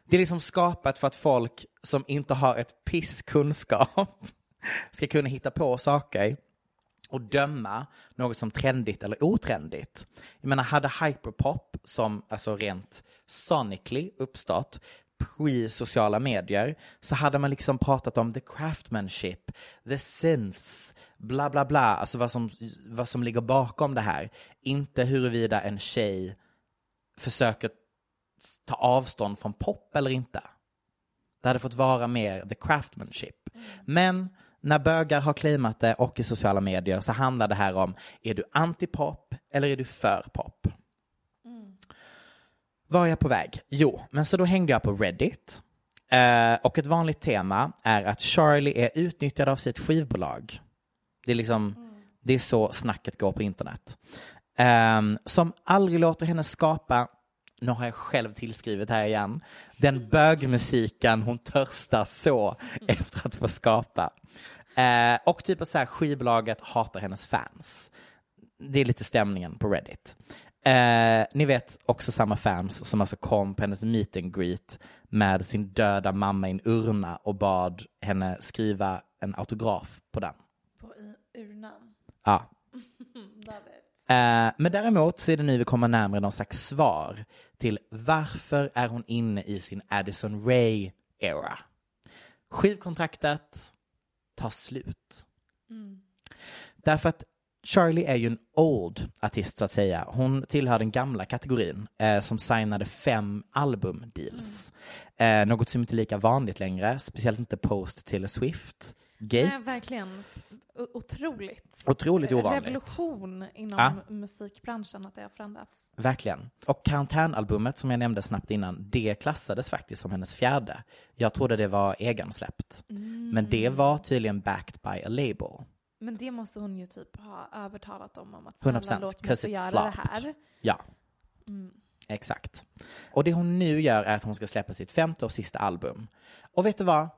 Det är liksom skapat för att folk som inte har ett piss kunskap ska kunna hitta på saker och döma något som trendigt eller otrendigt. Jag menar, hade hyperpop som alltså rent sonically uppstått pre-sociala medier så hade man liksom pratat om the craftsmanship, the synths, bla bla bla, alltså vad som, vad som ligger bakom det här. Inte huruvida en tjej försöker ta avstånd från pop eller inte. Det hade fått vara mer the craftsmanship. Men när bögar har claimat det och i sociala medier så handlar det här om, är du antipop eller är du för pop? Var är jag på väg? Jo, men så då hängde jag på Reddit. Eh, och ett vanligt tema är att Charlie är utnyttjad av sitt skivbolag. Det är liksom, det är så snacket går på internet. Eh, som aldrig låter henne skapa, nu har jag själv tillskrivit här igen, den bögmusiken hon törstar så efter att få skapa. Eh, och typ så här, skivbolaget hatar hennes fans. Det är lite stämningen på Reddit. Eh, ni vet också samma fans som alltså kom på hennes meet and greet med sin döda mamma i en urna och bad henne skriva en autograf på den. På urnan. Ja. Eh, men däremot så är det nu vi kommer närmare någon slags svar till varför är hon inne i sin Addison Ray era. Skivkontraktet tar slut. Därför att Charlie är ju en old artist så att säga. Hon tillhör den gamla kategorin eh, som signade fem albumdeals. Eh, något som inte är lika vanligt längre, speciellt inte post Taylor Swift. Gate. Nej, verkligen. Otroligt. Otroligt ovanligt. Revolution inom Ja. musikbranschen att det har förändrats. Verkligen. Och Karantänalbumet som jag nämnde snabbt innan, det klassades faktiskt som hennes fjärde. Jag trodde det var egensläppt. Men det var tydligen backed by a label. Men det måste hon ju typ ha övertalat dem om att 100%, snälla låt mig få göra flopped. det här. Ja, exakt. Och det hon nu gör är att hon ska släppa sitt femte och sista album. Och vet du vad?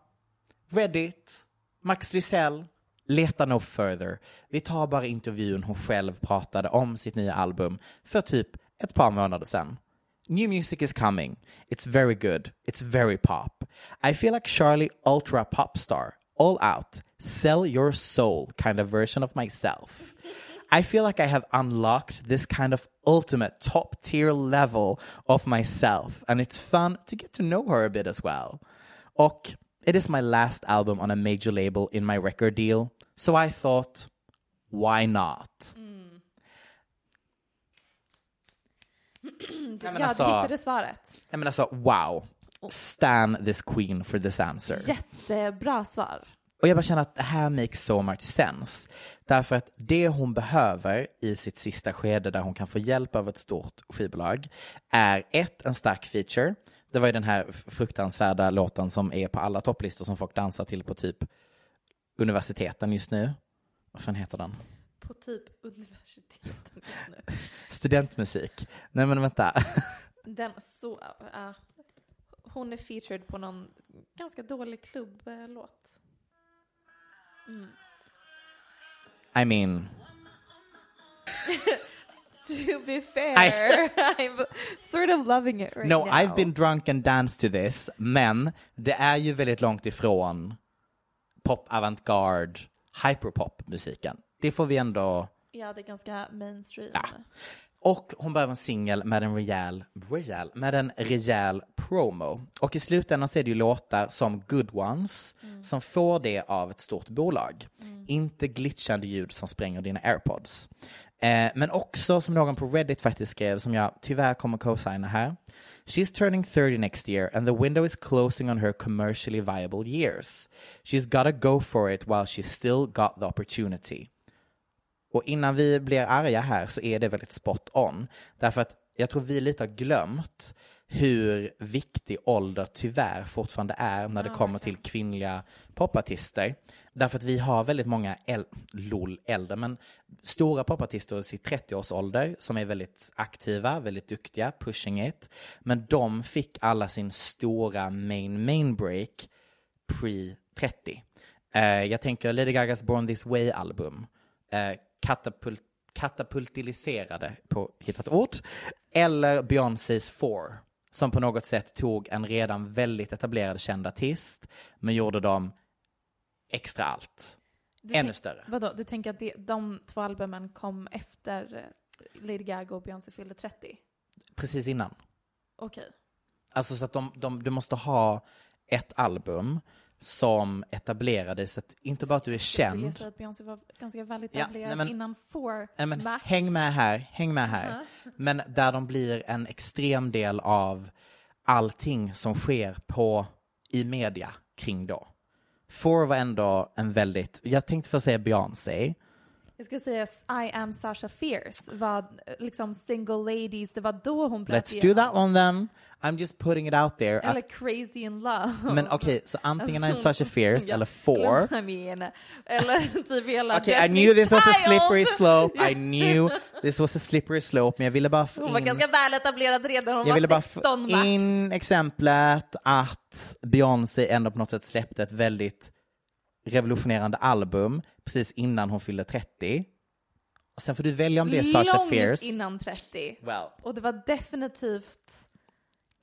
Reddit, Max Lysell, leta no further. Vi tar bara intervjun hon själv pratade om sitt nya album för typ ett par månader sedan. New music is coming. It's very good. It's very pop. I feel like Charlie Ultra popstar. all out, sell your soul kind of version of myself. I feel like I have unlocked this kind of ultimate top tier level of myself, and it's fun to get to know her a bit as well. Och it is my last album on a major label in my record deal, so I thought, why not? Men ja, alltså- du hittade svaret. Jag menar alltså, wow. Stan this queen for this answer. Jättebra svar. Och jag bara känner att det här makes so much sense. Därför att det hon behöver i sitt sista skede där hon kan få hjälp av ett stort skivbolag är ett, en stark feature. Det var ju den här fruktansvärda låten som är på alla topplistor som folk dansar till på typ universiteten just nu. Vad fan heter den? På typ universiteten just nu. Studentmusik. Nej men vänta. Den så, ja. hon är featured på någon ganska dålig klubblåt. I mean, To be fair, I'm sort of loving it right no, now. I've been drunk and danced to this, men det är ju väldigt långt ifrån pop avantgarde hyperpop-musiken. Det får vi ändå... Ja, det är ganska mainstream. Ja. Och hon behöver en singel med en rejäl, rejäl, med en rejäl promo. Och i slutändan så är det ju låtar som Good Ones som får det av ett stort bolag. Inte glitchande ljud som spränger dina airpods. Eh, men också som någon på Reddit faktiskt skrev, som jag tyvärr kommer co-signa här. She's turning 30 next year and the window is closing on her commercially viable years. She's gotta go for it while she's still got the opportunity. Och innan vi blir arga här så är det väldigt spot on. Därför att jag tror vi lite har glömt hur viktig ålder tyvärr fortfarande är när det kommer till kvinnliga popartister. Därför att vi har väldigt många, äl- lol, äldre, men stora popartister i sitt 30-årsålder som är väldigt aktiva, väldigt duktiga, pushing it. Men de fick alla sin stora main main break pre-30. Eh, jag tänker Lady Gagas Born This Way-album. Eh, katapult, katapultiliserade på hittat ord. Eller Beyoncés Four, som på något sätt tog en redan väldigt etablerad känd artist, men gjorde dem extra allt. Du Ännu tänk- större. Vadå, du tänker att det, de två albumen kom efter eh, Lady Gaga och Beyoncé fyllde 30? Precis innan. Okej. Alltså så att de, de, du måste ha ett album som etablerade så att inte bara att du är jag känd. säga att Beyoncé var ganska väl Ja, etablerad nej, men- innan Four Nej, men Max? häng med här, häng med här. Men där de blir en extrem del av allting som sker på, i media kring då. Four var ändå en väldigt, jag tänkte få säga Beyoncé, Jag ska säga I am Sasha Fierce var liksom single ladies, det var då hon bröt let's do that one then. I'm just putting it out there. Eller Att, crazy in love. men okej, så antingen I'm Alltså, such a fierce ja. eller Four. I mean, eller typ hela Okay, I knew this was a slippery slope. I knew this was a slippery slope, men jag ville bara få Hon var in... ganska väl etablerad redan, hon Jag ville bara 16 få max. in exemplet att Beyoncé ändå på något sätt släppte ett väldigt revolutionerande album precis innan hon fyllde 30. Och sen får du välja om det är Sasha Långt Fierce. innan 30. Well, Och det var definitivt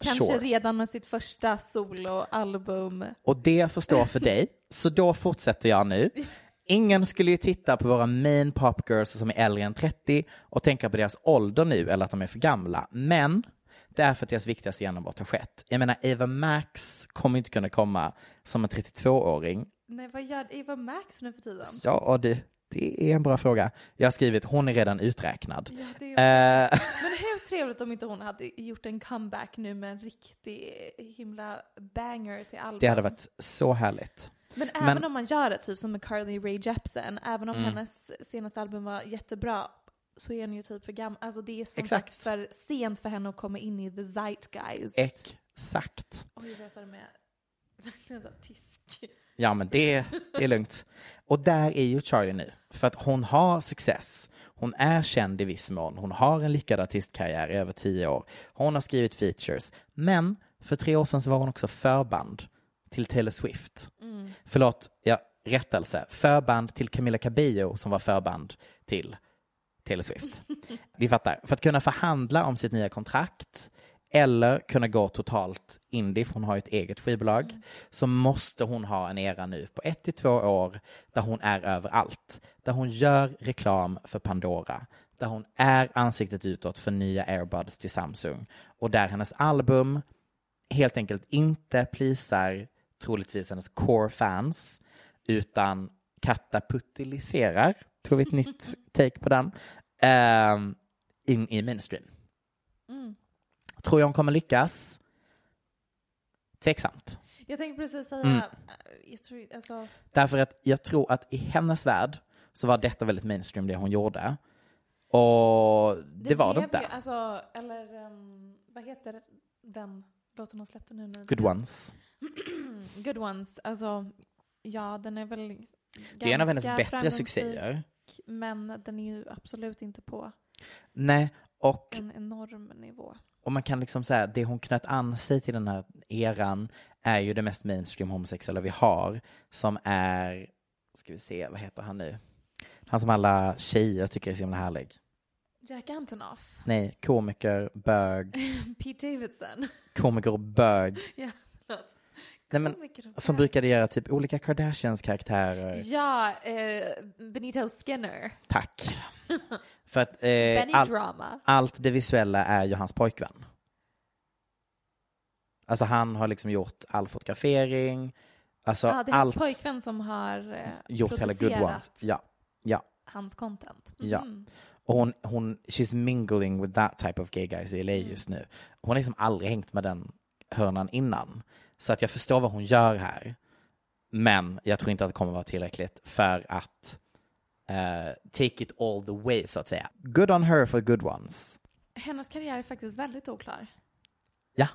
kanske Sure. redan med sitt första soloalbum. Och det får stå för dig. Så då fortsätter jag nu. Ingen skulle ju titta på våra main pop girls som är äldre än 30 och tänka på deras ålder nu eller att de är för gamla. Men det är för att deras viktigaste genombrott har skett. Jag menar, Eva Max kommer inte kunna komma som en 32-åring. Nej, vad gör Eva Max nu för tiden? Ja, och det, det är en bra fråga. Jag har skrivit, hon är redan uträknad. Ja, det är... Eh, Men hur trevligt om inte hon hade gjort en comeback nu med en riktig himla banger till album. det hade varit så härligt. Men Men- även om man gör det, typ som med Carly Rae Jepsen, även om Mm. hennes senaste album var jättebra, så är hon ju typ för gammal. Alltså det är som Exakt. sagt för sent för henne att komma in i the zeitgeist. Exakt. Oj, vad jag sa det med verkligen så tysk. Ja, men det, det är lugnt. Och där är ju Charlie nu. För att hon har success. Hon är känd i viss mån. Hon har en lyckad artistkarriär i över tio år. Hon har skrivit features. Men för tre år sedan så var hon också förband till Taylor Swift. Förlåt, ja, rättelse. Förband till Camila Cabello som var förband till Taylor Swift. Ni fattar. För att kunna förhandla om sitt nya kontrakt eller kunna gå totalt indie, för hon har ju ett eget skivbolag, så måste hon ha en era nu på ett till två år där hon är överallt. Där hon gör reklam för Pandora, där hon är ansiktet utåt för nya airbuds till Samsung och där hennes album helt enkelt inte plisar troligtvis hennes core fans utan katapultiserar, tror vi ett nytt take på den, ehm, in i mainstream. Mm. Tror jag hon kommer lyckas? Tveksamt. Jag tänkte precis säga, Mm. jag tror, alltså, Därför att jag tror att i hennes värld så var detta väldigt mainstream det hon gjorde. Och det, var det inte. Alltså, eller um, vad heter den låten hon släppte nu? nu? Good ones. Good ones, alltså ja den är väl Det är en av hennes bättre succéer. Men den är ju absolut inte på Nej, och, en enorm nivå. Och man kan liksom säga det hon knöt an sig till den här eran är ju det mest mainstream homosexuella vi har som är, ska vi se, vad heter han nu? Han som alla tjejer tycker är så himla härlig. Jack Antonoff, Nej, komiker, bög, Pete Davidson. komiker och bög. ja, förlåt. Nej, men, som brukade göra typ olika Kardashians karaktärer. Ja, eh, Benito Skinner. Tack. För att eh, all, allt det visuella är ju hans pojkvän. Alltså han har liksom gjort all fotografering, alltså Ja, det är hans pojkvän som har eh, gjort hela Good Ones. Ja, ja. hans content. Ja. Mm. Och hon, hon, she's mingling with that type of gay guys i LA Mm. just nu. Hon har liksom aldrig hängt med den hörnan innan. Så att jag förstår vad hon gör här. Men jag tror inte att det kommer vara tillräckligt för att eh, take it all the way, så att säga. Good on her for good ones. Hennes karriär är faktiskt väldigt oklar. Ja.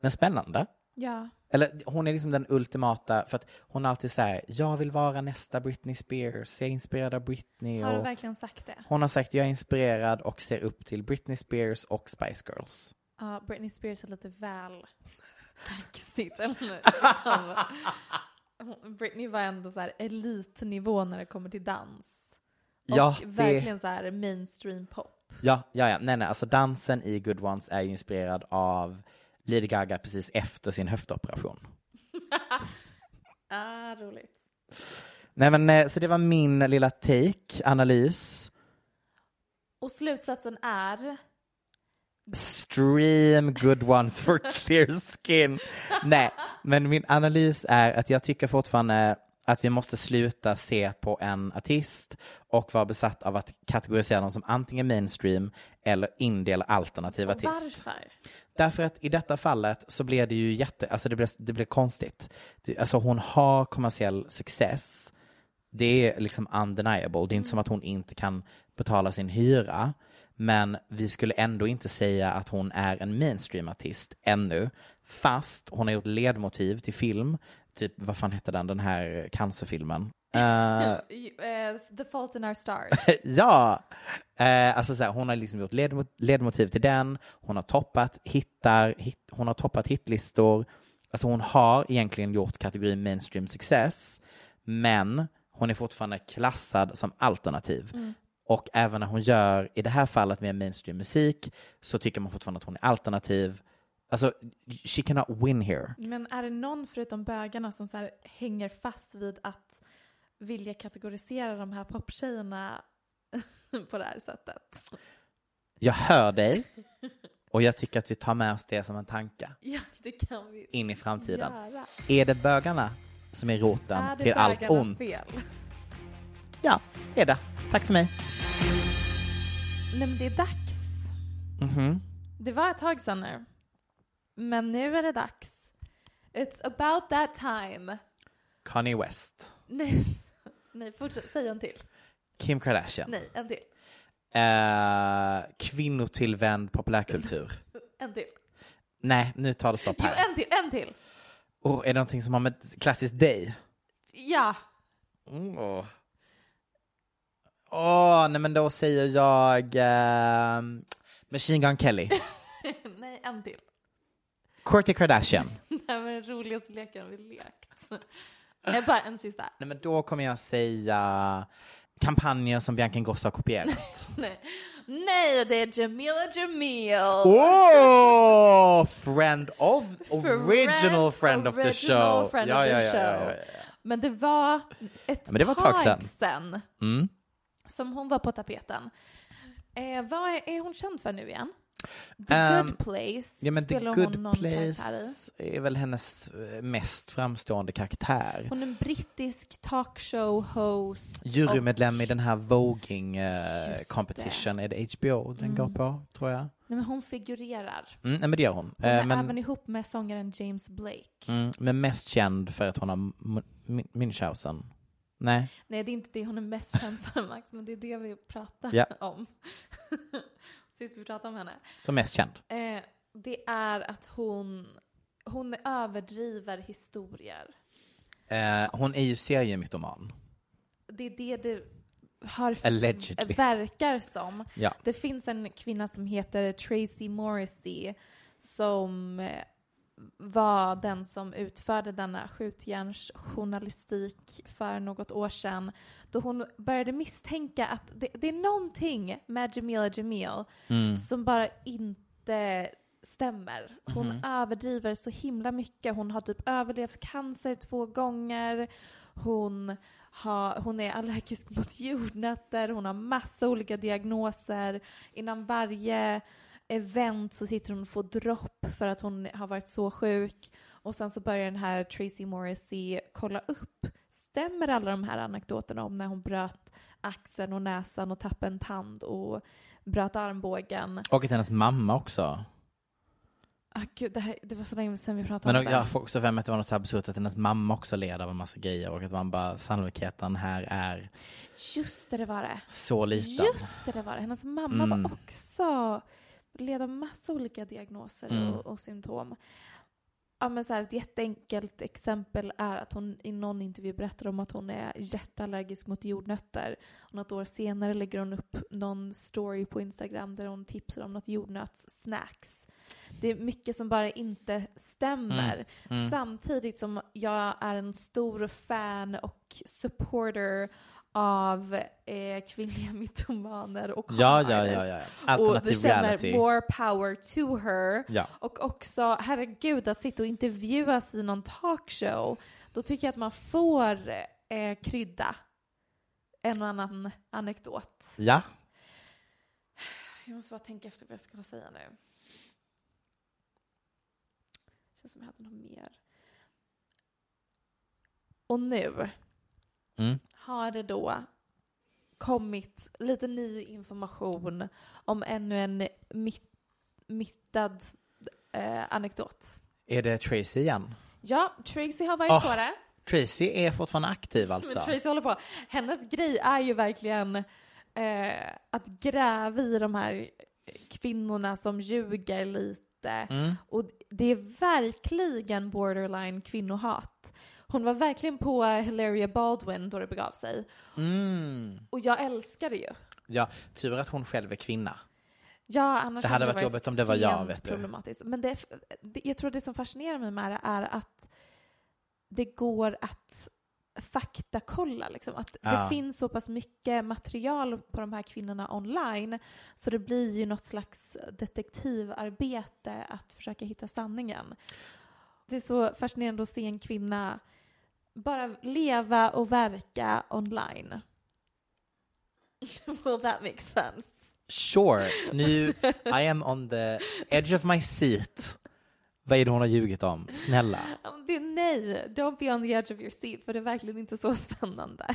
Men spännande. Ja. Eller hon är liksom den ultimata, för att hon har alltid säger jag vill vara nästa Britney Spears, jag är inspirerad av Britney. Har du Och verkligen sagt det? hon har sagt jag är inspirerad och ser upp till Britney Spears och Spice Girls. Ja, Britney Spears är lite väl kaxigt. Eller? Britney var ändå så här elitnivå när det kommer till dans. Och Ja, det- verkligen så här mainstream pop. Ja, ja, ja, nej, nej, alltså dansen i Good Ones är ju inspirerad av Lady Gaga precis efter sin höftoperation. ah, roligt. Nej men, eh, så det var min lilla take, analys. Och slutsatsen är Stream good ones for clear skin. Nej, men min analys är att jag tycker fortfarande att vi måste sluta se på en artist och vara besatt av att kategorisera dem som antingen mainstream eller indie eller alternativ och artist. varför? Därför att i detta fallet så blev det ju jätte, alltså det blev, det blev konstigt. Alltså hon har kommersiell success. Det är liksom undeniable. Det är inte som att hon inte kan betala sin hyra. Men vi skulle ändå inte säga att hon är en mainstream-artist ännu. Fast hon har gjort ledmotiv till film. Typ, vad fan hette den, den här cancerfilmen? Eh, The Fault in Our Stars. ja, eh, alltså så här, hon har liksom gjort ledmo- ledmotiv till den, hon har toppat hittar, hit, hon har toppat hitlistor, alltså hon har egentligen gjort kategorin mainstream success, men hon är fortfarande klassad som alternativ. Mm. Och även när hon gör, i det här fallet med mainstream musik, så tycker man fortfarande att hon är alternativ. Alltså, she cannot win here. Men är det någon förutom bögarna som så hänger fast vid att vilja kategorisera de här poptjejerna på det här sättet? Jag hör dig och jag tycker att vi tar med oss det som en tanke Ja, det kan vi in i framtiden. göra. Är det bögarna som är roten Är till allt ont? fel? Ja, det är det. Tack för mig. Nej, men det är dags. Mhm. Det var ett tag sedan nu. Men nu är det dags. It's about that time. Kanye West. Nej, nej fortsätt. Säg en till. Kim Kardashian. Nej, en till. Eh, kvinnotillvänd populärkultur. En till. Nej, nu tar det stopp Jo, här. en till. En till. Oh, är det någonting som har med klassiskt dig? Ja. Mm, Åh, Åh, nej men då säger jag uh, Machine Gun Kelly. nej, en till. Kourtney Kardashian. Var den roligaste leken vi lekt. Nej, bara en sista. Nej men då kommer jag säga kampanjer som Bianca Ingrosso har kopierat. Nej, nej det är Jamila Jamil. Oh, friend of, original friend, of the show. friend ja, of ja, the ja, ja, show. ja, ja. Men det var ett Men det var tag sedan. sedan Mm. Som hon var på tapeten. Eh, vad är, är hon känd för nu igen? The Ehm, Good Place Ja men The spelar hon Good någon. Place är väl hennes eh, mest framstående karaktär. Hon är en brittisk talkshow-host. Jurymedlem i den här Voging eh, Just competition, är det HBO den går Mm. på, tror jag? Nej, men hon figurerar. Mm, nej, men det gör hon. Hon är Eh, men, även ihop med sångaren James Blake. mm, men mest känd för att hon har Münchhausen. Nej, Nej, det är inte det hon är mest känd för, Max, men det är det vi pratar Ja. om. Sist vi pratade om henne. som mest känd. Eh, det är att hon, hon överdriver historier. Eh, hon är ju seriemytoman. Det är det det har Allegedly. verkar som. Ja. Det finns en kvinna som heter Tracy Morrissey som var den som utförde denna skjutjärnsjournalistik för något år sedan då hon började misstänka att det, det är någonting med Jamila Jamil Mm. som bara inte stämmer. Hon Mhm. överdriver så himla mycket. Hon har typ överlevt cancer två gånger. Hon, har, hon är allergisk mot jordnötter. Hon har massa olika diagnoser. Innan varje event så sitter hon och får dropp för att hon har varit så sjuk. Och sen så börjar den här Tracy Morrissey kolla upp. Stämmer alla de här anekdoterna om när hon bröt axeln och näsan och tappade en tand och bröt armbågen? Och att hennes mamma också. Ah, gud, det, här, det var så länge sedan vi pratade Men om jag det. får också för mig att det var något så absurt att hennes mamma också led av en massa grejer och att man bara sannolikheten här är Just det, det var det. så liten. Just det, det var det. Hennes mamma Mm. var också led av massa olika diagnoser Mm. och, och symptom. Ja, men så här, ett jätteenkelt exempel är att hon i någon intervju berättar om att hon är jätteallergisk mot jordnötter. Och något år senare lägger hon upp någon story på Instagram där hon tipsar om något jordnötssnacks. Det är mycket som bara inte stämmer. Mm. Mm. Samtidigt som jag är en stor fan och supporter av eh, kvinnliga mytomaner och Ja, ja, ja, ja. Och Alternativ du känner reality. more power to her. Ja. Och också, herregud, att sitta och intervjuas i någon talkshow, då tycker jag att man får eh, krydda en och annan anekdot. Ja. Jag måste bara tänka efter vad jag ska säga nu. känns som jag hade något mer. Och nu Mm. har det då kommit lite ny information om ännu en myt, myttad eh, anekdot. Är det Tracy igen? Ja, Tracy har varit Åh, på det. Tracy är fortfarande aktiv alltså. Men Tracy håller på. Hennes grej är ju verkligen eh, att gräva i de här kvinnorna som ljuger lite. Mm. Och det är verkligen borderline kvinnohat. Hon var verkligen på Hilaria Baldwin då det begav sig. Mm. Och jag älskar det ju. Ja, tur att hon själv är kvinna. Ja, annars Det hade hade varit jobbigt om det var jag, vet du. problematiskt. Men det, det, jag tror det som fascinerar mig med det är att det går att faktakolla. Liksom. Att Ja. Det finns så pass mycket material på de här kvinnorna online så det blir ju något slags detektivarbete att försöka hitta sanningen. Det är så fascinerande att se en kvinna bara leva och verka online. Will that make sense? Sure, nu, I am on the edge of my seat. Vad är det hon har ljugit om? Snälla. Det är nej, don't be on the edge of your seat, för det är verkligen inte så spännande.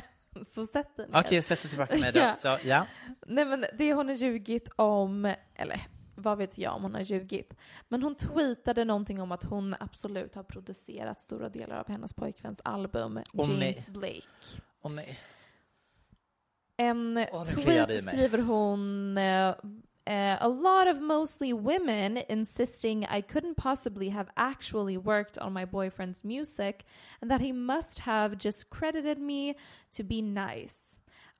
Så sätt dig ner. Okej, sätt det tillbaka med det. Ja. Så, ja. Nej men det hon har ljugit om, eller vad vet jag om hon har ljugit, men hon tweetade någonting om att hon absolut har producerat stora delar av hennes pojkväns album, Åh, James nej. Blake. Åh nej. En i tweet skriver hon eh, A lot of mostly women insisting I couldn't possibly have actually worked on my boyfriend's music and that he must have just credited me to be nice.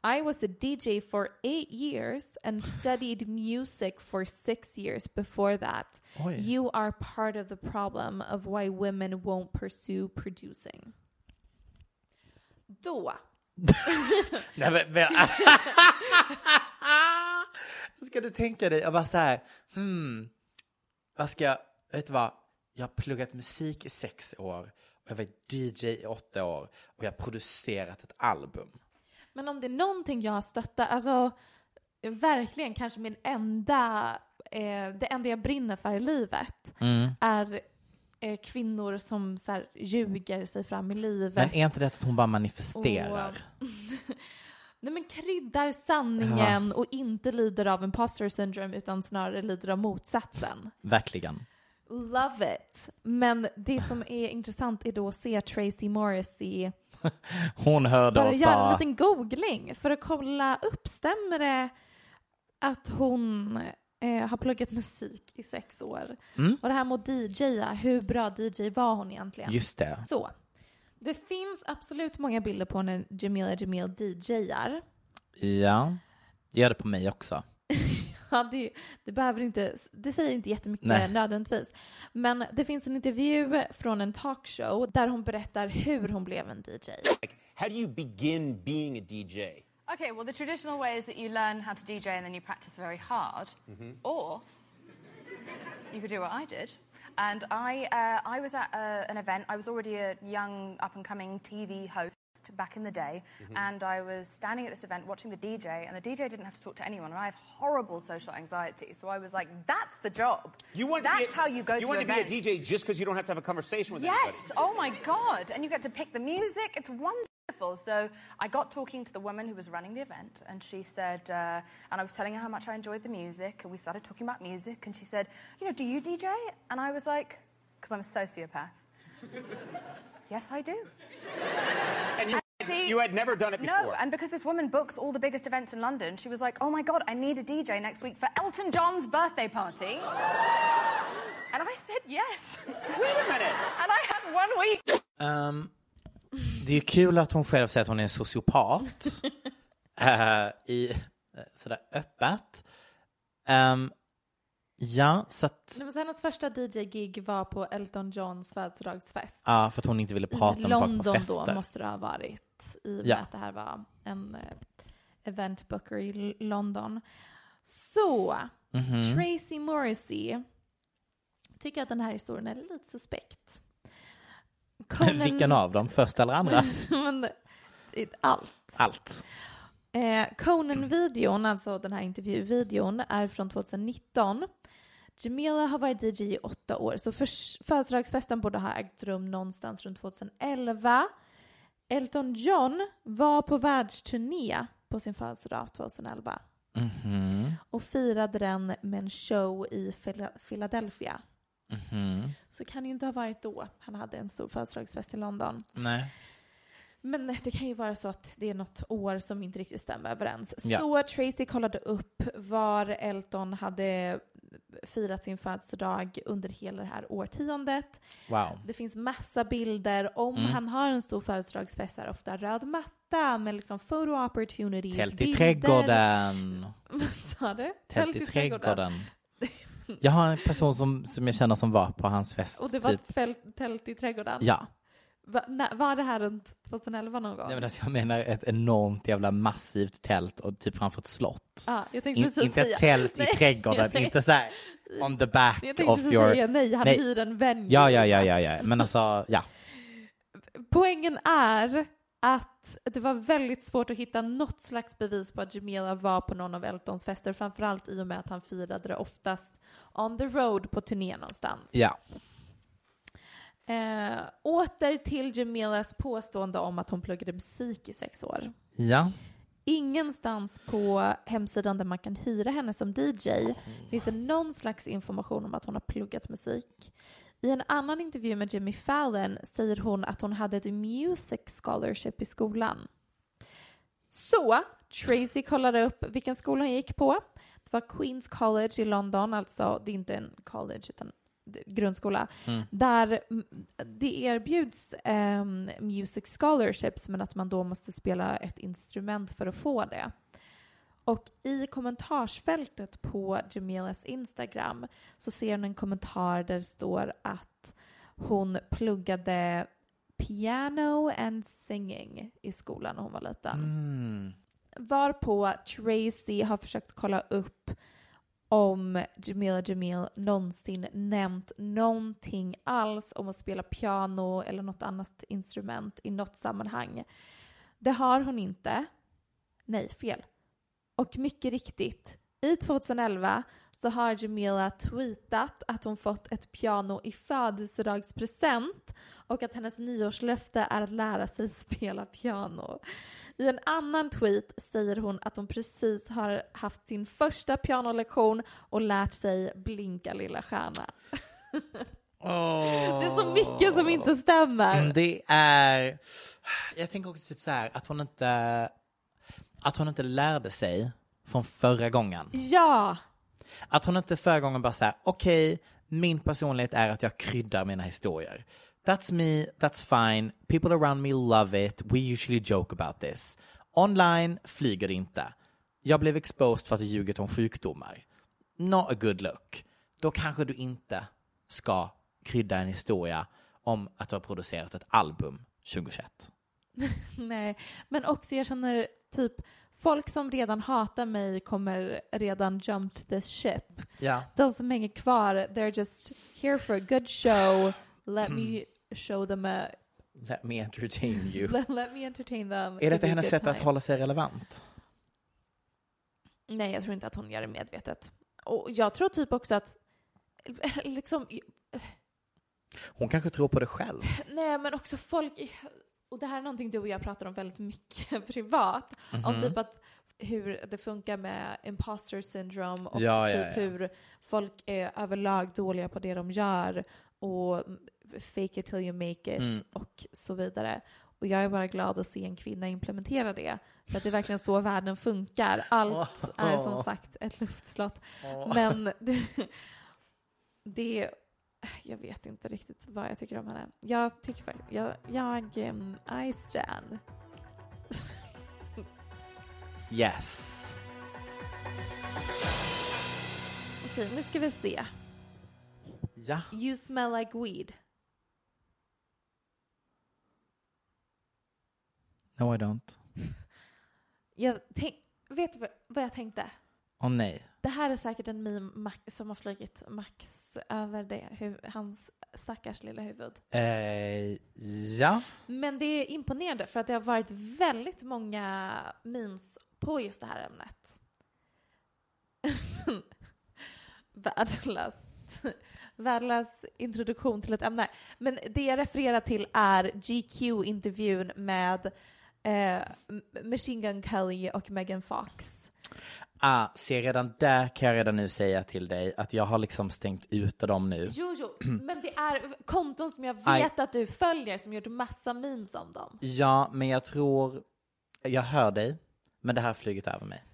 I was a DJ for eight years and studied music for six years before that. Oj. You are part of the problem of why women won't pursue producing. Då Nej, men, men, ska du tänka dig, jag bara så här, hmm, vad ska jag, vet du vad, jag har pluggat musik i sex år och jag var DJ i åtta år och jag har producerat ett album. Men om det är någonting jag har stöttat, alltså verkligen kanske min enda, eh, det enda jag brinner för i livet är eh, kvinnor som så här, ljuger sig fram i livet. Men är inte det att hon bara manifesterar? Nej men kryddar sanningen och inte lider av imposter syndrome utan snarare lider av motsatsen. Verkligen. Love it! Men det som är intressant är då att se Tracy Morrissey Hon hörde bara och göra en sa, liten googling för att kolla upp, stämmer det att hon eh, har pluggat musik i sex år? Mm. Och det här med att DJa, hur bra DJ var hon egentligen? just det. Så, det finns absolut många bilder på när Jamila Jamil DJar. Ja, gör det på mig också. Ja, det, det, behöver inte, det säger inte jättemycket Nej. nödvändigtvis. Men det finns en intervju från en talkshow där hon berättar hur hon blev en DJ. How do you begin being a DJ? Okay, well, the traditional way is that you learn how to DJ and then you practice very hard. Or you could do what I did. And I, uh, I was at uh, an event. I was already a young, up and coming TV host back in the day. And I was standing at this event watching the DJ, and the DJ didn't have to talk to anyone. And I have horrible social anxiety. So I was like, that's the job. You want that's to be a, how you go you to want events. to be a DJ just because you don't have to have a conversation with Yes. Oh my God. And you get to pick the music. It's wonderful. So I got talking to the woman who was running the event, and she said, uh, and I was telling her how much I enjoyed the music, and we started talking about music, and she said, you know, do you DJ? And I was like, because I'm a sociopath. yes, I do. And you, She- you had never done it before. No, and because this woman books all the biggest events in London, she was like, oh my God, I need a DJ next week for Elton John's birthday party. And I said yes. Wait a minute. And I had one week. Ehm, det är ju kul att hon själv säger att hon är en sociopat. Eh, I eh, sådär öppet. Ehm, ja, så att, men hennes första DJ-gig var på Elton Johns födelsedagsfest. ja, för att hon inte ville prata I med folk på London fester. då måste det ha varit. I och med Ja. att det här var en eh, event booker i London. Så, Mhm. Tracy Morrissey tycker att den här historien är lite suspekt. Vilken av dem? Första eller andra? Men, det- allt. Allt. Eh, Conan-videon, alltså den här intervjuvideon, är från 2019. Jamila har varit DJ i åtta år, så födelsedagsfesten borde ha ägt rum någonstans runt 2011. Elton John var på världsturné på sin födelsedag 2011 Mhm. och firade den med en show i Phila- Philadelphia. Mhm. Så kan ju inte ha varit då han hade en stor födelsedagsfest i London. Nej. Men det kan ju vara så att det är något år som inte riktigt stämmer överens. Ja. Så Tracy kollade upp var Elton hade firat sin födelsedag under hela det här årtiondet. Wow. Det finns massa bilder. Om Mm. han har en stor födelsedagsfest är ofta röd matta, matta med liksom photo opportunities. Tält i bilder. trädgården. Vad sa du? Tält i trädgården. Jag har en person som, som jag känner som var på hans fest. Och det var typ. ett fält, tält i trädgården? Ja. Va, när, var det här runt 2011 någon gång? Nej, men alltså, jag menar ett enormt jävla massivt tält och typ framför ett slott. Ja, jag tänkte In, precis inte säga. ett tält Nej, i trädgården, tänkte- inte så här on the back Jag of your... säga nej, han hyr en venue. Ja, ja, ja, ja, ja, men alltså, ja. Poängen är att det var väldigt svårt att hitta något slags bevis på att Jamila var på någon av Eltons fester, framförallt i och med att han firade det oftast on the road på turné någonstans. Ja. Eh, åter till Jamilas påstående om att hon pluggade musik i sex år. Ja. Ingenstans på hemsidan där man kan hyra henne som DJ finns det någon slags information om att hon har pluggat musik. I en annan intervju med Jimmy Fallon säger hon att hon hade ett music scholarship i skolan. Så Tracy kollade upp vilken skola hon gick på. Det var Queens College i London, alltså det är inte en college utan grundskola, Mm. där det erbjuds ehm, music scholarships men att man då måste spela ett instrument för att få det. Och i kommentarsfältet på Jamilas Instagram så ser hon en kommentar där det står att hon pluggade piano and singing i skolan när hon var liten. Mm. Varpå Tracy har försökt kolla upp om Jamila Jamil någonsin nämnt någonting alls om att spela piano eller något annat instrument i något sammanhang. Det har hon inte. Nej, fel. Och mycket riktigt, i 2011 så har Jamila tweetat att hon fått ett piano i födelsedagspresent och att hennes nyårslöfte är att lära sig spela piano. I en annan tweet säger hon att hon precis har haft sin första pianolektion och lärt sig Blinka lilla stjärna. Det är så mycket som inte stämmer. Mm, Det är, jag tänker också typ så här att hon inte, att hon inte lärde sig från förra gången. Ja! Att hon inte förra gången bara säger okej, min personlighet är att jag kryddar mina historier. That's me, that's fine, people around me love it, we usually joke about this. Online flyger inte. Jag blev exposed för att jag ljugit om sjukdomar. Not a good look. Då kanske du inte ska krydda en historia om att du har producerat ett album 2021. Nej, men också jag känner typ folk som redan hatar mig kommer redan jump to this ship. Ja. De som hänger kvar, they're just here for a good show. Let me show them a... Let me entertain you. Let, let me entertain them. Är detta hennes sätt att time. hålla sig relevant? Nej, jag tror inte att hon gör det medvetet. Och jag tror typ också att liksom, Hon kanske tror på det själv. nej men också folk, och det här är någonting du och jag pratar om väldigt mycket privat, om Mhm. typ att hur det funkar med imposter syndrome och Ja, typ ja, ja. hur folk är överlag dåliga på det de gör och fake it till you make it Mm. och så vidare. Och jag är bara glad att se en kvinna implementera det. För att det är verkligen så världen funkar. Allt är som sagt ett luftslott. Men det, det... Jag vet inte riktigt vad jag tycker om henne. Jag tycker faktiskt... Jag... jag um, I stan. Yes. Okej, nu ska vi se. Ja. You smell like weed. No I don't. Jag tänk, vet du vad, jag tänkte? Åh nej. Det här är säkert en meme som har flugit Max över det, hans stackars lilla huvud. Eh, ja. Men det är imponerande för att det har varit väldigt många memes på just det här ämnet. Värdelöst. Värdelös introduktion till ett ämne. Men det jag refererar till är GQ-intervjun med eh, Machine Gun Kelly och Megan Fox. Ah, se redan där kan jag redan nu säga till dig att jag har liksom stängt ute dem nu. Jo, jo, men det är konton som jag vet att du följer som gjort massa memes om dem. Ja, men jag tror, jag hör dig, men det här har flugit över mig.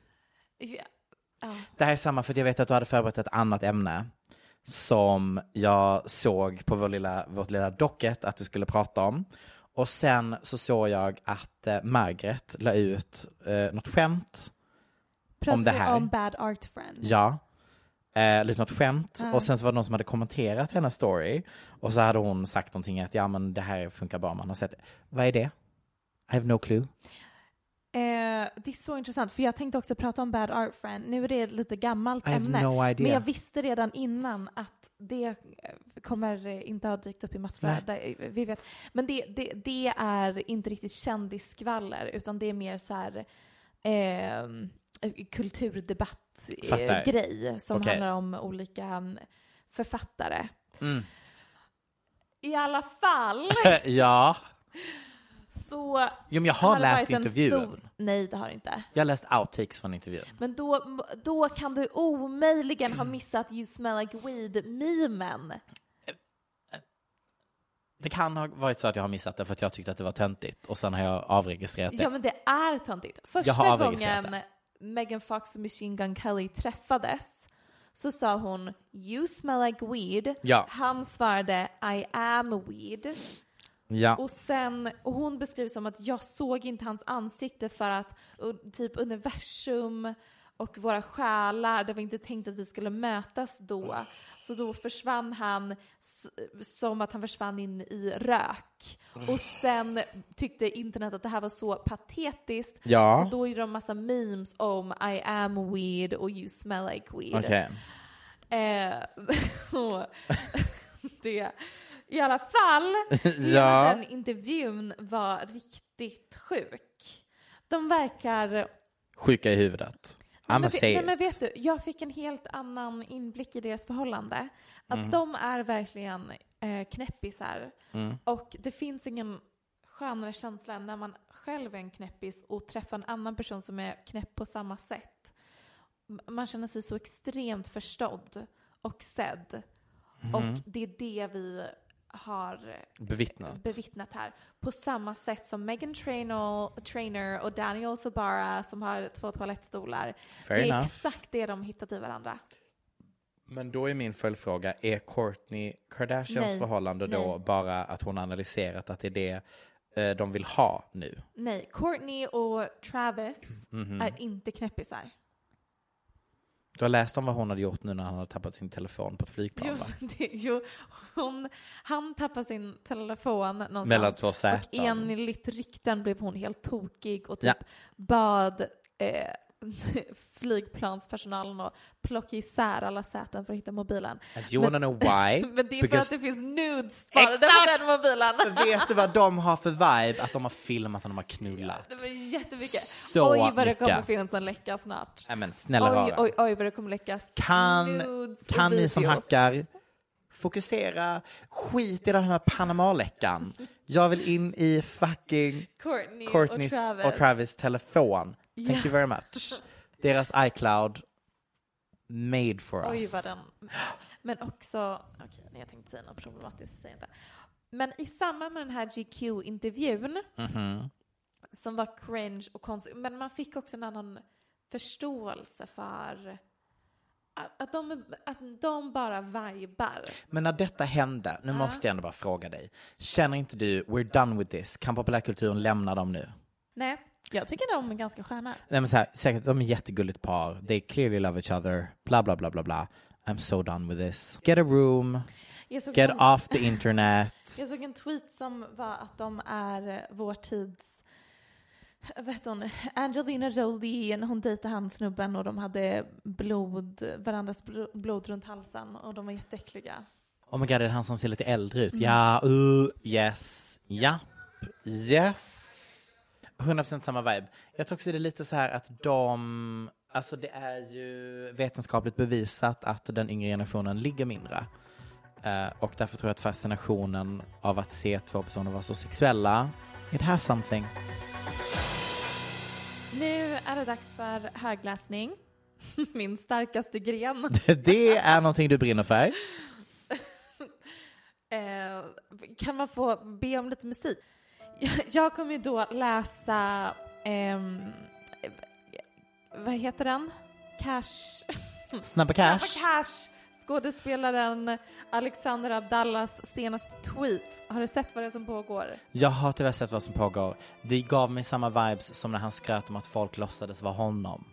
Ja. Ja. Det här är samma för att jag vet att du hade förberett ett annat ämne som jag såg på vår lilla, vårt lilla docket att du skulle prata om. Och sen så såg jag att eh, Margaret la ut eh, något skämt Pratar om det här. om Bad Art Friend? Ja. Eh, lite något skämt. Ja. Och sen så var det någon som hade kommenterat hennes story. Och så hade hon sagt någonting att ja men det här funkar bra om man har sett det. Vad är det? I have no clue. Eh, det är så intressant, för jag tänkte också prata om Bad Art Friend. Nu är det ett lite gammalt I ämne, no men jag visste redan innan att det eh, kommer eh, inte ha dykt upp i massflödet. Eh, Vi vet. Men det, det, det är inte riktigt kändisskvaller, utan det är mer så här eh, kulturdebatt-grej som Okej. handlar om olika mm, författare. Mm. I alla fall ja. Så... Jo men jag har det läst intervjun. Stor... Nej, det har du inte. Jag har läst outtakes från intervjun. Men då, då kan du omöjligen ha missat You smell like weed-memen. Det kan ha varit så att jag har missat det för att jag tyckte att det var töntigt och sen har jag avregistrerat det. Ja, men det är töntigt. Första gången Megan Fox och Machine Gun Kelly träffades så sa hon You smell like weed. Ja. Han svarade I am weed. Ja. Och sen, och hon beskriver som att jag såg inte hans ansikte för att typ universum och våra själar, det var inte tänkt att vi skulle mötas då. Så då försvann han som att han försvann in i rök. Och sen tyckte internet att det här var så patetiskt. Ja. Så då gjorde de massa memes om I am weed och you smell like weed. Okej. Eh, och det, I alla fall, Ja. den intervjun var riktigt sjuk. De verkar... Sjuka i huvudet. Nej, men, nej, men vet du, jag fick en helt annan inblick i deras förhållande. Att Mm. de är verkligen eh, knäppisar. Mm. Och det finns ingen skönare känsla än när man själv är en knäppis och träffar en annan person som är knäpp på samma sätt. Man känner sig så extremt förstådd och sedd. Mhm. Och det är det vi har Bevittnat. bevittnat här. På samma sätt som Megan Trainor, Trainer och Daniel Sabara som har två toalettstolar. Fair det är enough. exakt det de hittat i varandra. Men då är min följdfråga, är Kourtney Kardashians Nej. förhållande då Nej. bara att hon analyserat att det är det eh, de vill ha nu? Nej, Courtney och Travis Mhm. är inte knäppisar. Du har läst om vad hon hade gjort nu när han hade tappat sin telefon på ett flygplan Jo, va? det, jo hon, han tappade sin telefon någonstans. Mellan två Och säten. enligt rykten blev hon helt tokig och typ Ja. bad eh, flygplanspersonalen att plocka isär alla säten för att hitta mobilen. And you wanna know why? Men det är för Because- att det finns nudes sparade på den mobilen. Vet du vad de har för vibe? Att de har filmat och de har knullat. Det var jättemycket. Så oj vad det mycket. kommer finnas en läcka snart. Nej men snälla oj, rara. oj, oj vad det kommer läckas Kan, nudes och kan ni som videos. hackar fokusera, skit i den här Panama-läckan. Jag vill in i fucking Courtney och Courtneys Travis. och Travis telefon. Thank Ja. you very much. Deras iCloud made for Oj us. vad den... Men också, okej nej, jag tänkte säga något problematiskt, säger inte. Men i samband med den här GQ-intervjun, Mhm. som var cringe och konstig, men man fick också en annan förståelse för att, de, att de bara vibar. Men när detta hände, nu måste jag ändå bara fråga dig. Känner inte du, we're done with this, kan populärkulturen lämna dem nu? Nej, jag tycker de är ganska sköna. Nej men så här, säkert, de är jättegulligt par, they clearly love each other, bla bla bla bla bla. I'm so done with this. Get a room, get en- off the internet. Jag såg en tweet som var att de är vår tids vad heter hon? Angelina Jolie, när hon dejtade han snubben och de hade blod, varandras bl- blod runt halsen och de var jätteäckliga. Oh my god, det är han som ser lite äldre ut. Mm. Ja, uh, yes, ja, yes. 100% samma vibe. Jag tror också det är lite så här att de, alltså det är ju vetenskapligt bevisat att den yngre generationen ligger mindre. Eh, och därför tror jag att fascinationen av att se två personer vara så sexuella, it has something. Nu är det dags för högläsning. Min starkaste gren. det är någonting du brinner för. Eh, kan man få be om lite musik? Jag, kommer ju då läsa, ehm, vad heter den? Cash... Snabba Cash. Snabba Cash skådespelaren Alexander Abdallas senaste tweets. Har du sett vad det är som pågår? Jag har tyvärr sett vad som pågår. Det gav mig samma vibes som när han skröt om att folk låtsades vara honom.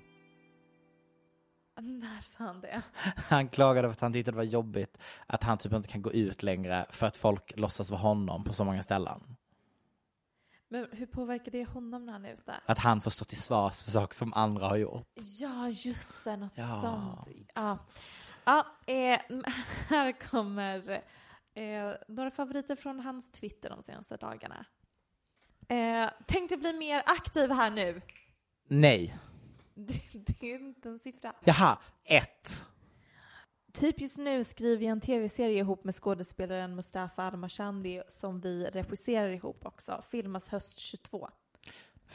När sa han det? Han klagade över att han tyckte det var jobbigt att han typ inte kan gå ut längre för att folk låtsas vara honom på så många ställen. Men hur påverkar det honom när han är ute? Att han får stå till svars för saker som andra har gjort. Ja, just det, något Ja. sånt. Ja, ja eh, här kommer eh, några favoriter från hans Twitter de senaste dagarna. Eh, tänkte bli mer aktiv här nu. Nej. Det, det är inte en siffra. Jaha, ett. Typ just nu skriver jag en tv-serie ihop med skådespelaren Mustafa Armashandi som vi regisserar ihop också. Filmas höst 22.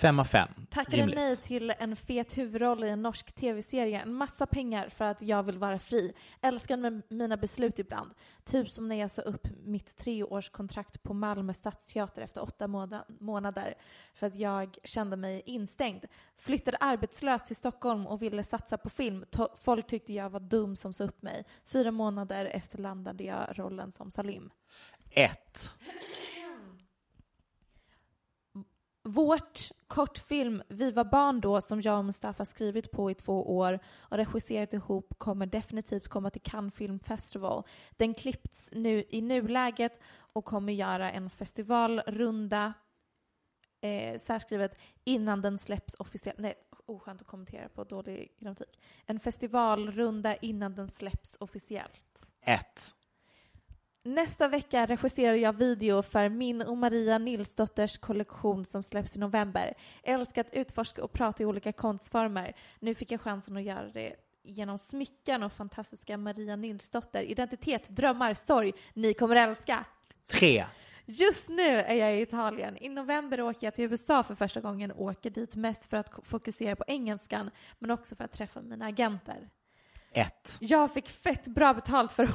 Fem av fem. Tackade Rimligt. nej till en fet huvudroll i en norsk tv-serie. En massa pengar för att jag vill vara fri. Älskar med mina beslut ibland. Typ som när jag sa upp mitt treårskontrakt på Malmö stadsteater efter åtta månader för att jag kände mig instängd. Flyttade arbetslös till Stockholm och ville satsa på film. To- Folk tyckte jag var dum som sa upp mig. Fyra månader efter landade jag rollen som Salim. Ett. Vårt kortfilm Vi var barn då som jag och Mustafa skrivit på i två år och regisserat ihop kommer definitivt komma till Cannes Film Festival. Den klippts nu i nuläget och kommer göra en festivalrunda eh, särskrivet innan den släpps officiellt. Nej, oskönt att kommentera på dålig grammatik. En festivalrunda innan den släpps officiellt. Ett. Nästa vecka regisserar jag video för min och Maria Nilsdotters kollektion som släpps i november. Älskar att utforska och prata i olika konstformer. Nu fick jag chansen att göra det genom smycken och fantastiska Maria Nilsdotter. Identitet, drömmar, sorg. Ni kommer älska! Tre. Just nu är jag i Italien. I november åker jag till USA för första gången och åker dit mest för att fokusera på engelskan men också för att träffa mina agenter. Ett. Jag fick fett bra betalt för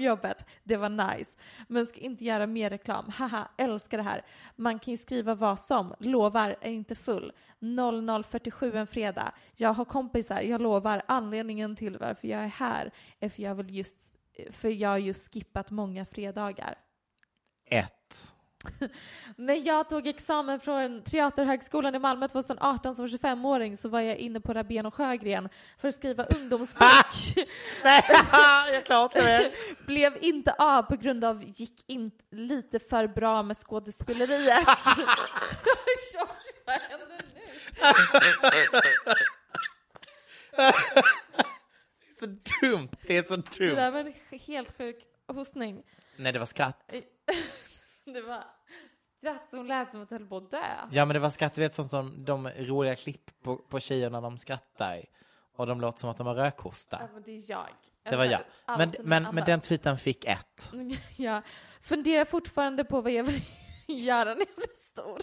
jobbet. Det var nice. Men ska inte göra mer reklam. Haha, älskar det här. Man kan ju skriva vad som. Lovar, är inte full. 00.47 en fredag. Jag har kompisar, jag lovar. Anledningen till varför jag är här är för jag vill just för jag har just skippat många fredagar. Ett. När jag tog examen från Teaterhögskolan i Malmö 2018 som 25-åring så var jag inne på Rabén och Sjögren för att skriva ungdomsbok. Nej, jag klarar inte mer. Blev inte av på grund av gick in lite för bra med skådespeleriet. George, vad händer nu? Det är så dumt. Det är så Det där dumt. var en helt sjuk hostning. Nej, det var skratt. Det var skratt som lät som att jag höll på att dö. Ja, men det var skratt, du vet, som, som de roliga klipp på, på tjejer när de skrattar. Och de låter som att de har rökhosta. Ja, men det är jag. Det var jag. Men, men, men den tweeten fick ett. Jag funderar fortfarande på vad jag vill göra när jag blir stor.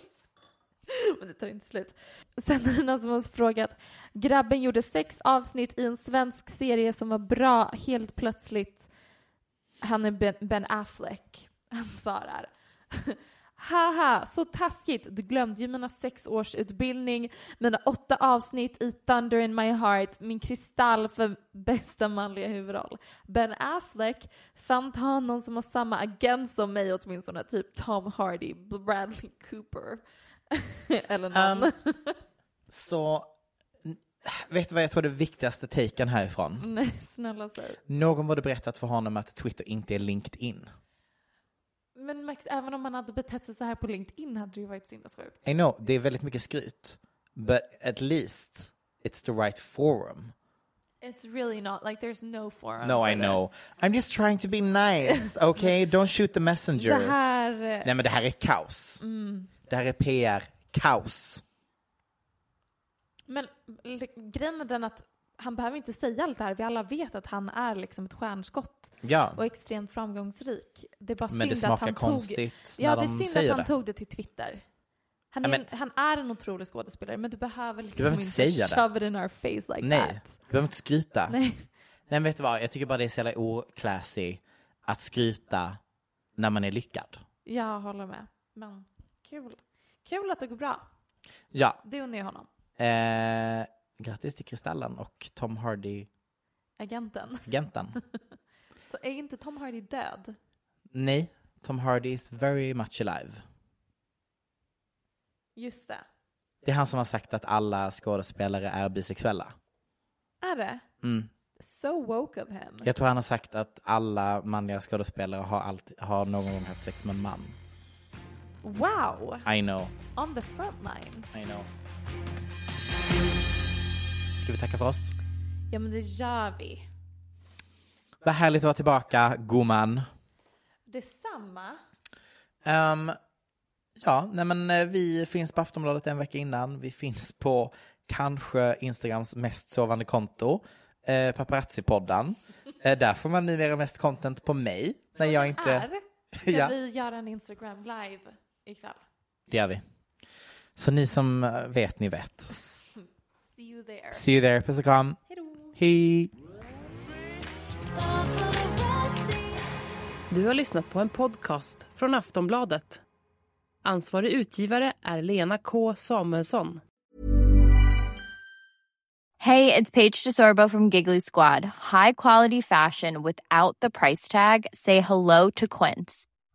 Men det tar inte slut. Sen är det någon som har frågat. Grabben gjorde sex avsnitt i en svensk serie som var bra helt plötsligt. Han är Ben, ben Affleck. Han svarar. Haha, så taskigt. Du glömde ju mina sex års utbildning, mina åtta avsnitt i Thunder in my heart, min kristall för bästa manliga huvudroll. Ben Affleck fann honom som har samma agent som mig åtminstone, typ Tom Hardy, Bradley Cooper. Eller någon. Um, Så, vet du vad jag tror är det viktigaste taken härifrån? Nej, snälla säg. Någon borde berättat för honom att Twitter inte är LinkedIn. Men Max, även om man hade betett sig så här på LinkedIn hade det ju varit sinnessjukt. I know, det är väldigt mycket skryt. But at least it's the right forum. It's really not, like there's no forum No, I know. this. I'm just trying to be nice, okay? Don't shoot the messenger. Det här... eh, Nej, men det här är kaos. Mm. Det här är PR-kaos. Men grejen är den att han behöver inte säga allt det här. Vi alla vet att han är liksom ett stjärnskott Ja. och extremt framgångsrik. Det är bara Men synd att han tog... Ja, det är synd att han det. tog det till Twitter. Han är, men- en, han är en otrolig skådespelare, men du behöver liksom behöver inte det. shove it in our face like Nej, that. du behöver inte skryta. Nej. Nej, men vet du vad? Jag tycker bara det är så jävla oclassy att skryta när man är lyckad. Jag håller med. Men kul. Kul att det går bra. Ja. Det unnar jag honom. Eh, grattis till Kristallen och Tom Hardy, Agenten. agenten. Är inte Tom Hardy död? Nej, Tom Hardy is very much alive. Just det. Det är han som har sagt att alla skådespelare är bisexuella. Är det? Mm. So woke of him. Jag tror han har sagt att alla manliga skådespelare har, alltid, har någon gång haft sex med en man. Wow! I know, On the front lines. I know. Ska vi tacka för oss? Ja men det gör vi. Vad härligt att vara tillbaka, gumman. Detsamma. Um, ja, nej men eh, vi finns på Aftonbladet en vecka innan. Vi finns på kanske Instagrams mest sovande konto, eh, Paparazzi-podden. Eh, där får man numera mest content på mig. När jag inte... Är? Ska Ja. vi göra en Instagram live ikväll? Det gör vi. Så ni som eh, vet, ni vet. See you there. See you there. Puss och kram. Hej. Du har lyssnat på en podcast från Aftonbladet. Ansvarig utgivare är Lena K Samuelsson. Hey, it's Paige DeSorbo from Giggly Squad. High quality fashion without the price tag. Say hello to Quince.